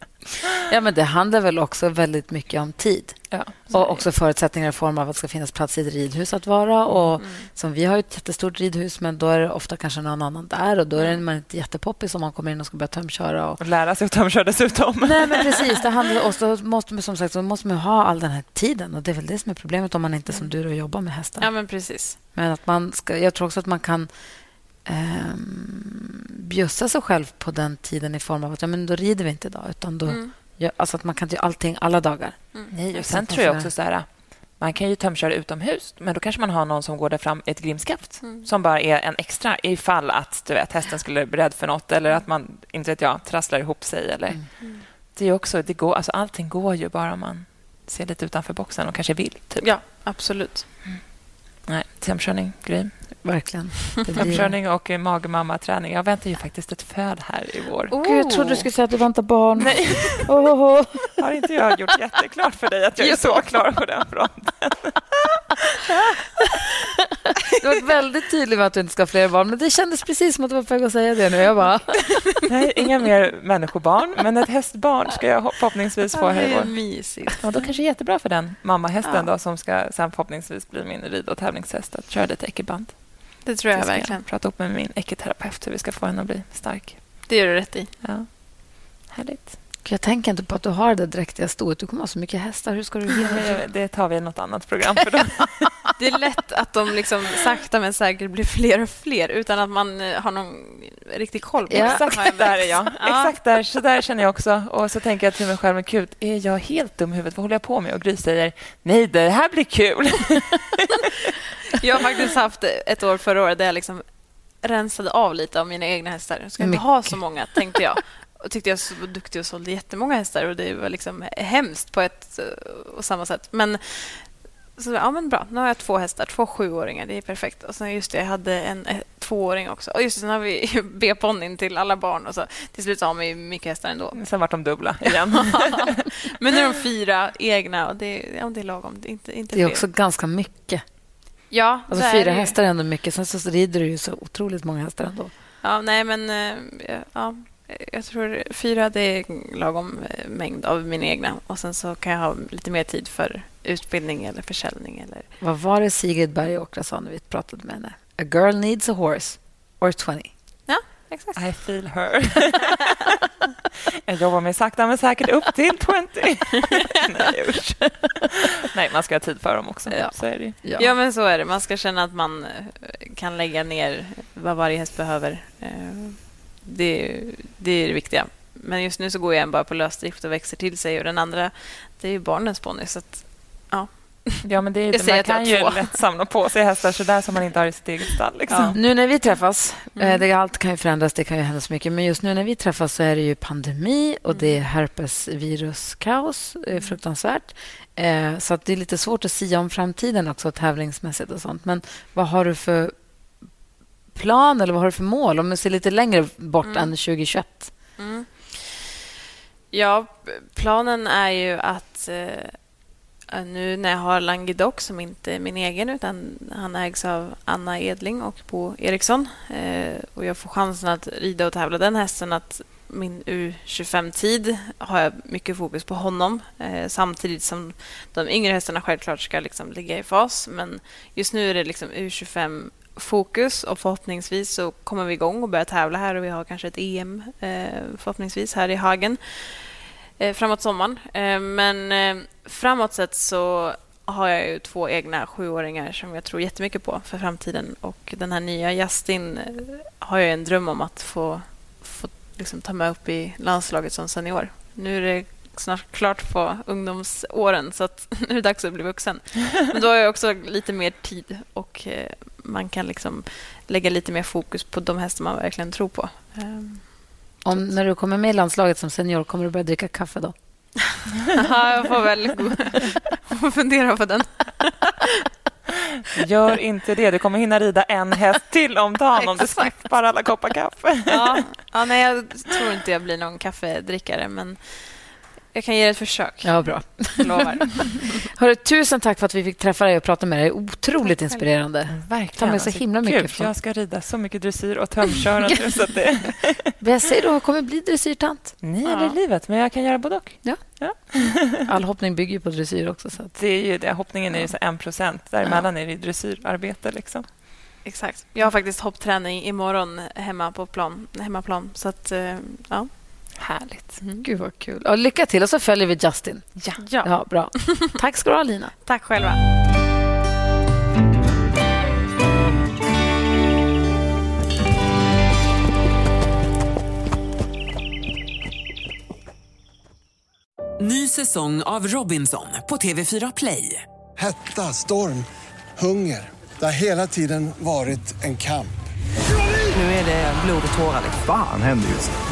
Ja, men det handlar väl också väldigt mycket om tid. ja, Och också förutsättningar i form av att det ska finnas plats i ett ridhus att vara. Och som Vi har ett jättestort ridhus, men då är det ofta kanske någon annan där. Och Då är man inte jättepoppis om man kommer in och ska börja tömköra. Och... Och lära sig att tömköra dessutom. Nej, men precis. Det handlar, och så måste man, som sagt, så måste man ha all den här tiden. Och Det är väl det som är problemet om man inte som du då jobbar med hästar. Ja, men precis. Men att man ska, jag tror också att man kan ehm, bjussa sig själv på den tiden i form av att ja, men då rider vi inte idag. Utan då, Mm. ja, alltså att man kan inte göra allting alla dagar. Nej, och sen tror jag också så här... Man kan ju tömköra utomhus, men då kanske man har någon som går där fram i ett grimskaft som bara är en extra ifall att du vet, hästen skulle bli rädd för något eller att man inte vet jag, trasslar ihop sig. Eller... Det är också, det går, alltså, allting går ju bara om man ser lite utanför boxen och kanske vill. Typ. Ja, absolut. Nej, tömkörning, Gry. Verkligen. Blir... Tömkörning och magmamma-träning. Jag väntar ju faktiskt ett föd här i vår. Gud, jag trodde du skulle säga att du väntar barn. Nej, Oh, oh, oh. har inte jag gjort jätteklart för dig att jag är så klar på den fronten? Du var väldigt tydlig med att du inte ska ha fler barn, men det kändes precis som att du var på väg att säga det nu. Jag bara... Nej, inga mer människobarn, men ett hästbarn ska jag förhoppningsvis få här i vår. mysigt. Och då kanske jättebra för den mammahästen då, som ska sen förhoppningsvis bli min rid och tävlingshäst att köra lite ekiband. Det tror jag Jag ska verkligen. prata upp med min ekiterapeut hur vi ska få henne att bli stark. Det gör du rätt i. Ja. Härligt. Jag tänker inte på att du har det dräktiga stoet. Du kommer ha så mycket hästar. Hur ska du Det tar vi i något annat program. För då. Det är lätt att de liksom sakta men säkert blir fler och fler utan att man eh, har någon riktig koll på Ja. det. Exakt jag där är jag. Ja. Exakt där. Så där känner jag också. Och så tänker jag till mig själv, men gud, är jag helt dum i huvudet? Vad håller jag på med? Och Gry säger, nej, det här blir kul. Jag har faktiskt haft ett år förra året där jag liksom rensade av lite av mina egna hästar. Jag ska inte Mycket. ha så många, tänkte jag. Och tyckte jag var duktig och sålde jättemånga hästar och det var liksom hemskt på ett eh, och samma sätt. Men så, ja, men bra. Nu har jag två hästar, två sjuåringar. Det är perfekt. Och sen just det, jag hade en eh, tvååring också. Och just det, sen har vi B-ponnyn till alla barn. Och så, till slut så har man ju mycket hästar ändå. Sen vart de dubbla igen. men nu är de fyra egna och det, ja, det är lagom. Det är inte, inte Det är också ganska mycket. Ja, Alltså så är fyra ju. hästar är ändå mycket. Sen så rider du ju så otroligt många hästar ändå. Ja, nej, men eh, ja, jag tror fyra det är lagom eh, mängd av mina egna. Och sen så kan jag ha lite mer tid för utbildning eller försäljning. Eller... Vad var det Sigrid Bergåkra sa när vi pratade med henne? A girl needs a horse or 20. Ja, exakt. I feel her. jag jobbar mig sakta men säkert upp till 20. Nej, usch. Nej, man ska ha tid för dem också. Ja. Så är det. Ja. Ja, men så är det. Man ska känna att man eh, kan lägga ner vad varje häst behöver. Det, det är det viktiga. Men just nu så går jag en bara på lösdrift och växer till sig. Och den andra, det är ju barnens ponny. Så att, Ja, men det är, säger man kan ju två. lätt samla på sig hästar så där som man inte har i sitt eget stall. Liksom. Ja. Nu när vi träffas, Mm. eh, det, allt kan ju förändras, det kan ju hända så mycket, men just nu när vi träffas så är det ju pandemi och det är Mm. herpesviruskaos, eh, fruktansvärt. Eh, så att det är lite svårt att sia om framtiden också, tävlingsmässigt och sånt. Men vad har du för plan eller vad har du för mål? Om du ser lite längre bort Mm. än 2021. Mm. Ja, planen är ju att eh, nu när jag har Languedoc, som inte är min egen utan han ägs av Anna Edling och Bo Eriksson eh, och jag får chansen att rida och tävla den hästen att min U25-tid har jag mycket fokus på honom eh, samtidigt som de yngre hästarna självklart ska liksom ligga i fas. Men just nu är det liksom U25 fokus och förhoppningsvis så kommer vi igång och börjar tävla här och vi har kanske ett EM eh, förhoppningsvis här i Hagen. Eh, framåt sommaren. Eh, men framåt sett så har jag ju två egna sjuåringar som jag tror jättemycket på för framtiden. Och den här nya Justin har jag en dröm om att få, få liksom ta med upp i landslaget som senior. Nu är det snart klart på ungdomsåren så att nu är det dags att bli vuxen. Men då har jag också lite mer tid och man kan liksom lägga lite mer fokus på de hästar man verkligen tror på. Ehm, Om, när du kommer med i landslaget som senior, kommer du börja dricka kaffe då? Ja, jag får väl gå- fundera på den. Gör inte det. Du kommer hinna rida en häst till om dagen om du skippar alla koppar kaffe. Ja, ja, nej, jag tror inte jag blir någon kaffedrickare, men jag kan ge det ett försök. Ja, bra. Lovar. Hörru, tusen tack för att vi fick träffa dig och prata med dig. Otroligt inspirerande. Verkligen. Ta med sig himla mycket Gud, från- Jag ska rida så mycket dressyr och tömkörande. så att det... Men Jag säger då, kommer bli dressyrtant. Ni Ja. eller livet, men jag kan göra både och. All hoppning bygger ju på dressyr också. Så att... Det är ju det. Hoppningen är ju så en procent. Däremellan är det dressyrarbete. Liksom. Exakt. Jag har faktiskt hoppträning imorgon hemma på plan, hemmaplan. Så att, eh, ja. Härligt. Gud, vad kul. Ja, lycka till. Och så följer vi Justin. Ja. ja. Ja, bra. Tack ska du ha, Lina. Tack själva. Ny säsong av Robinson på TV4 Play. Hetta, storm, hunger. Det har hela tiden varit en kamp. Nu är det blod och tårar. liksom. Fan händer just nu.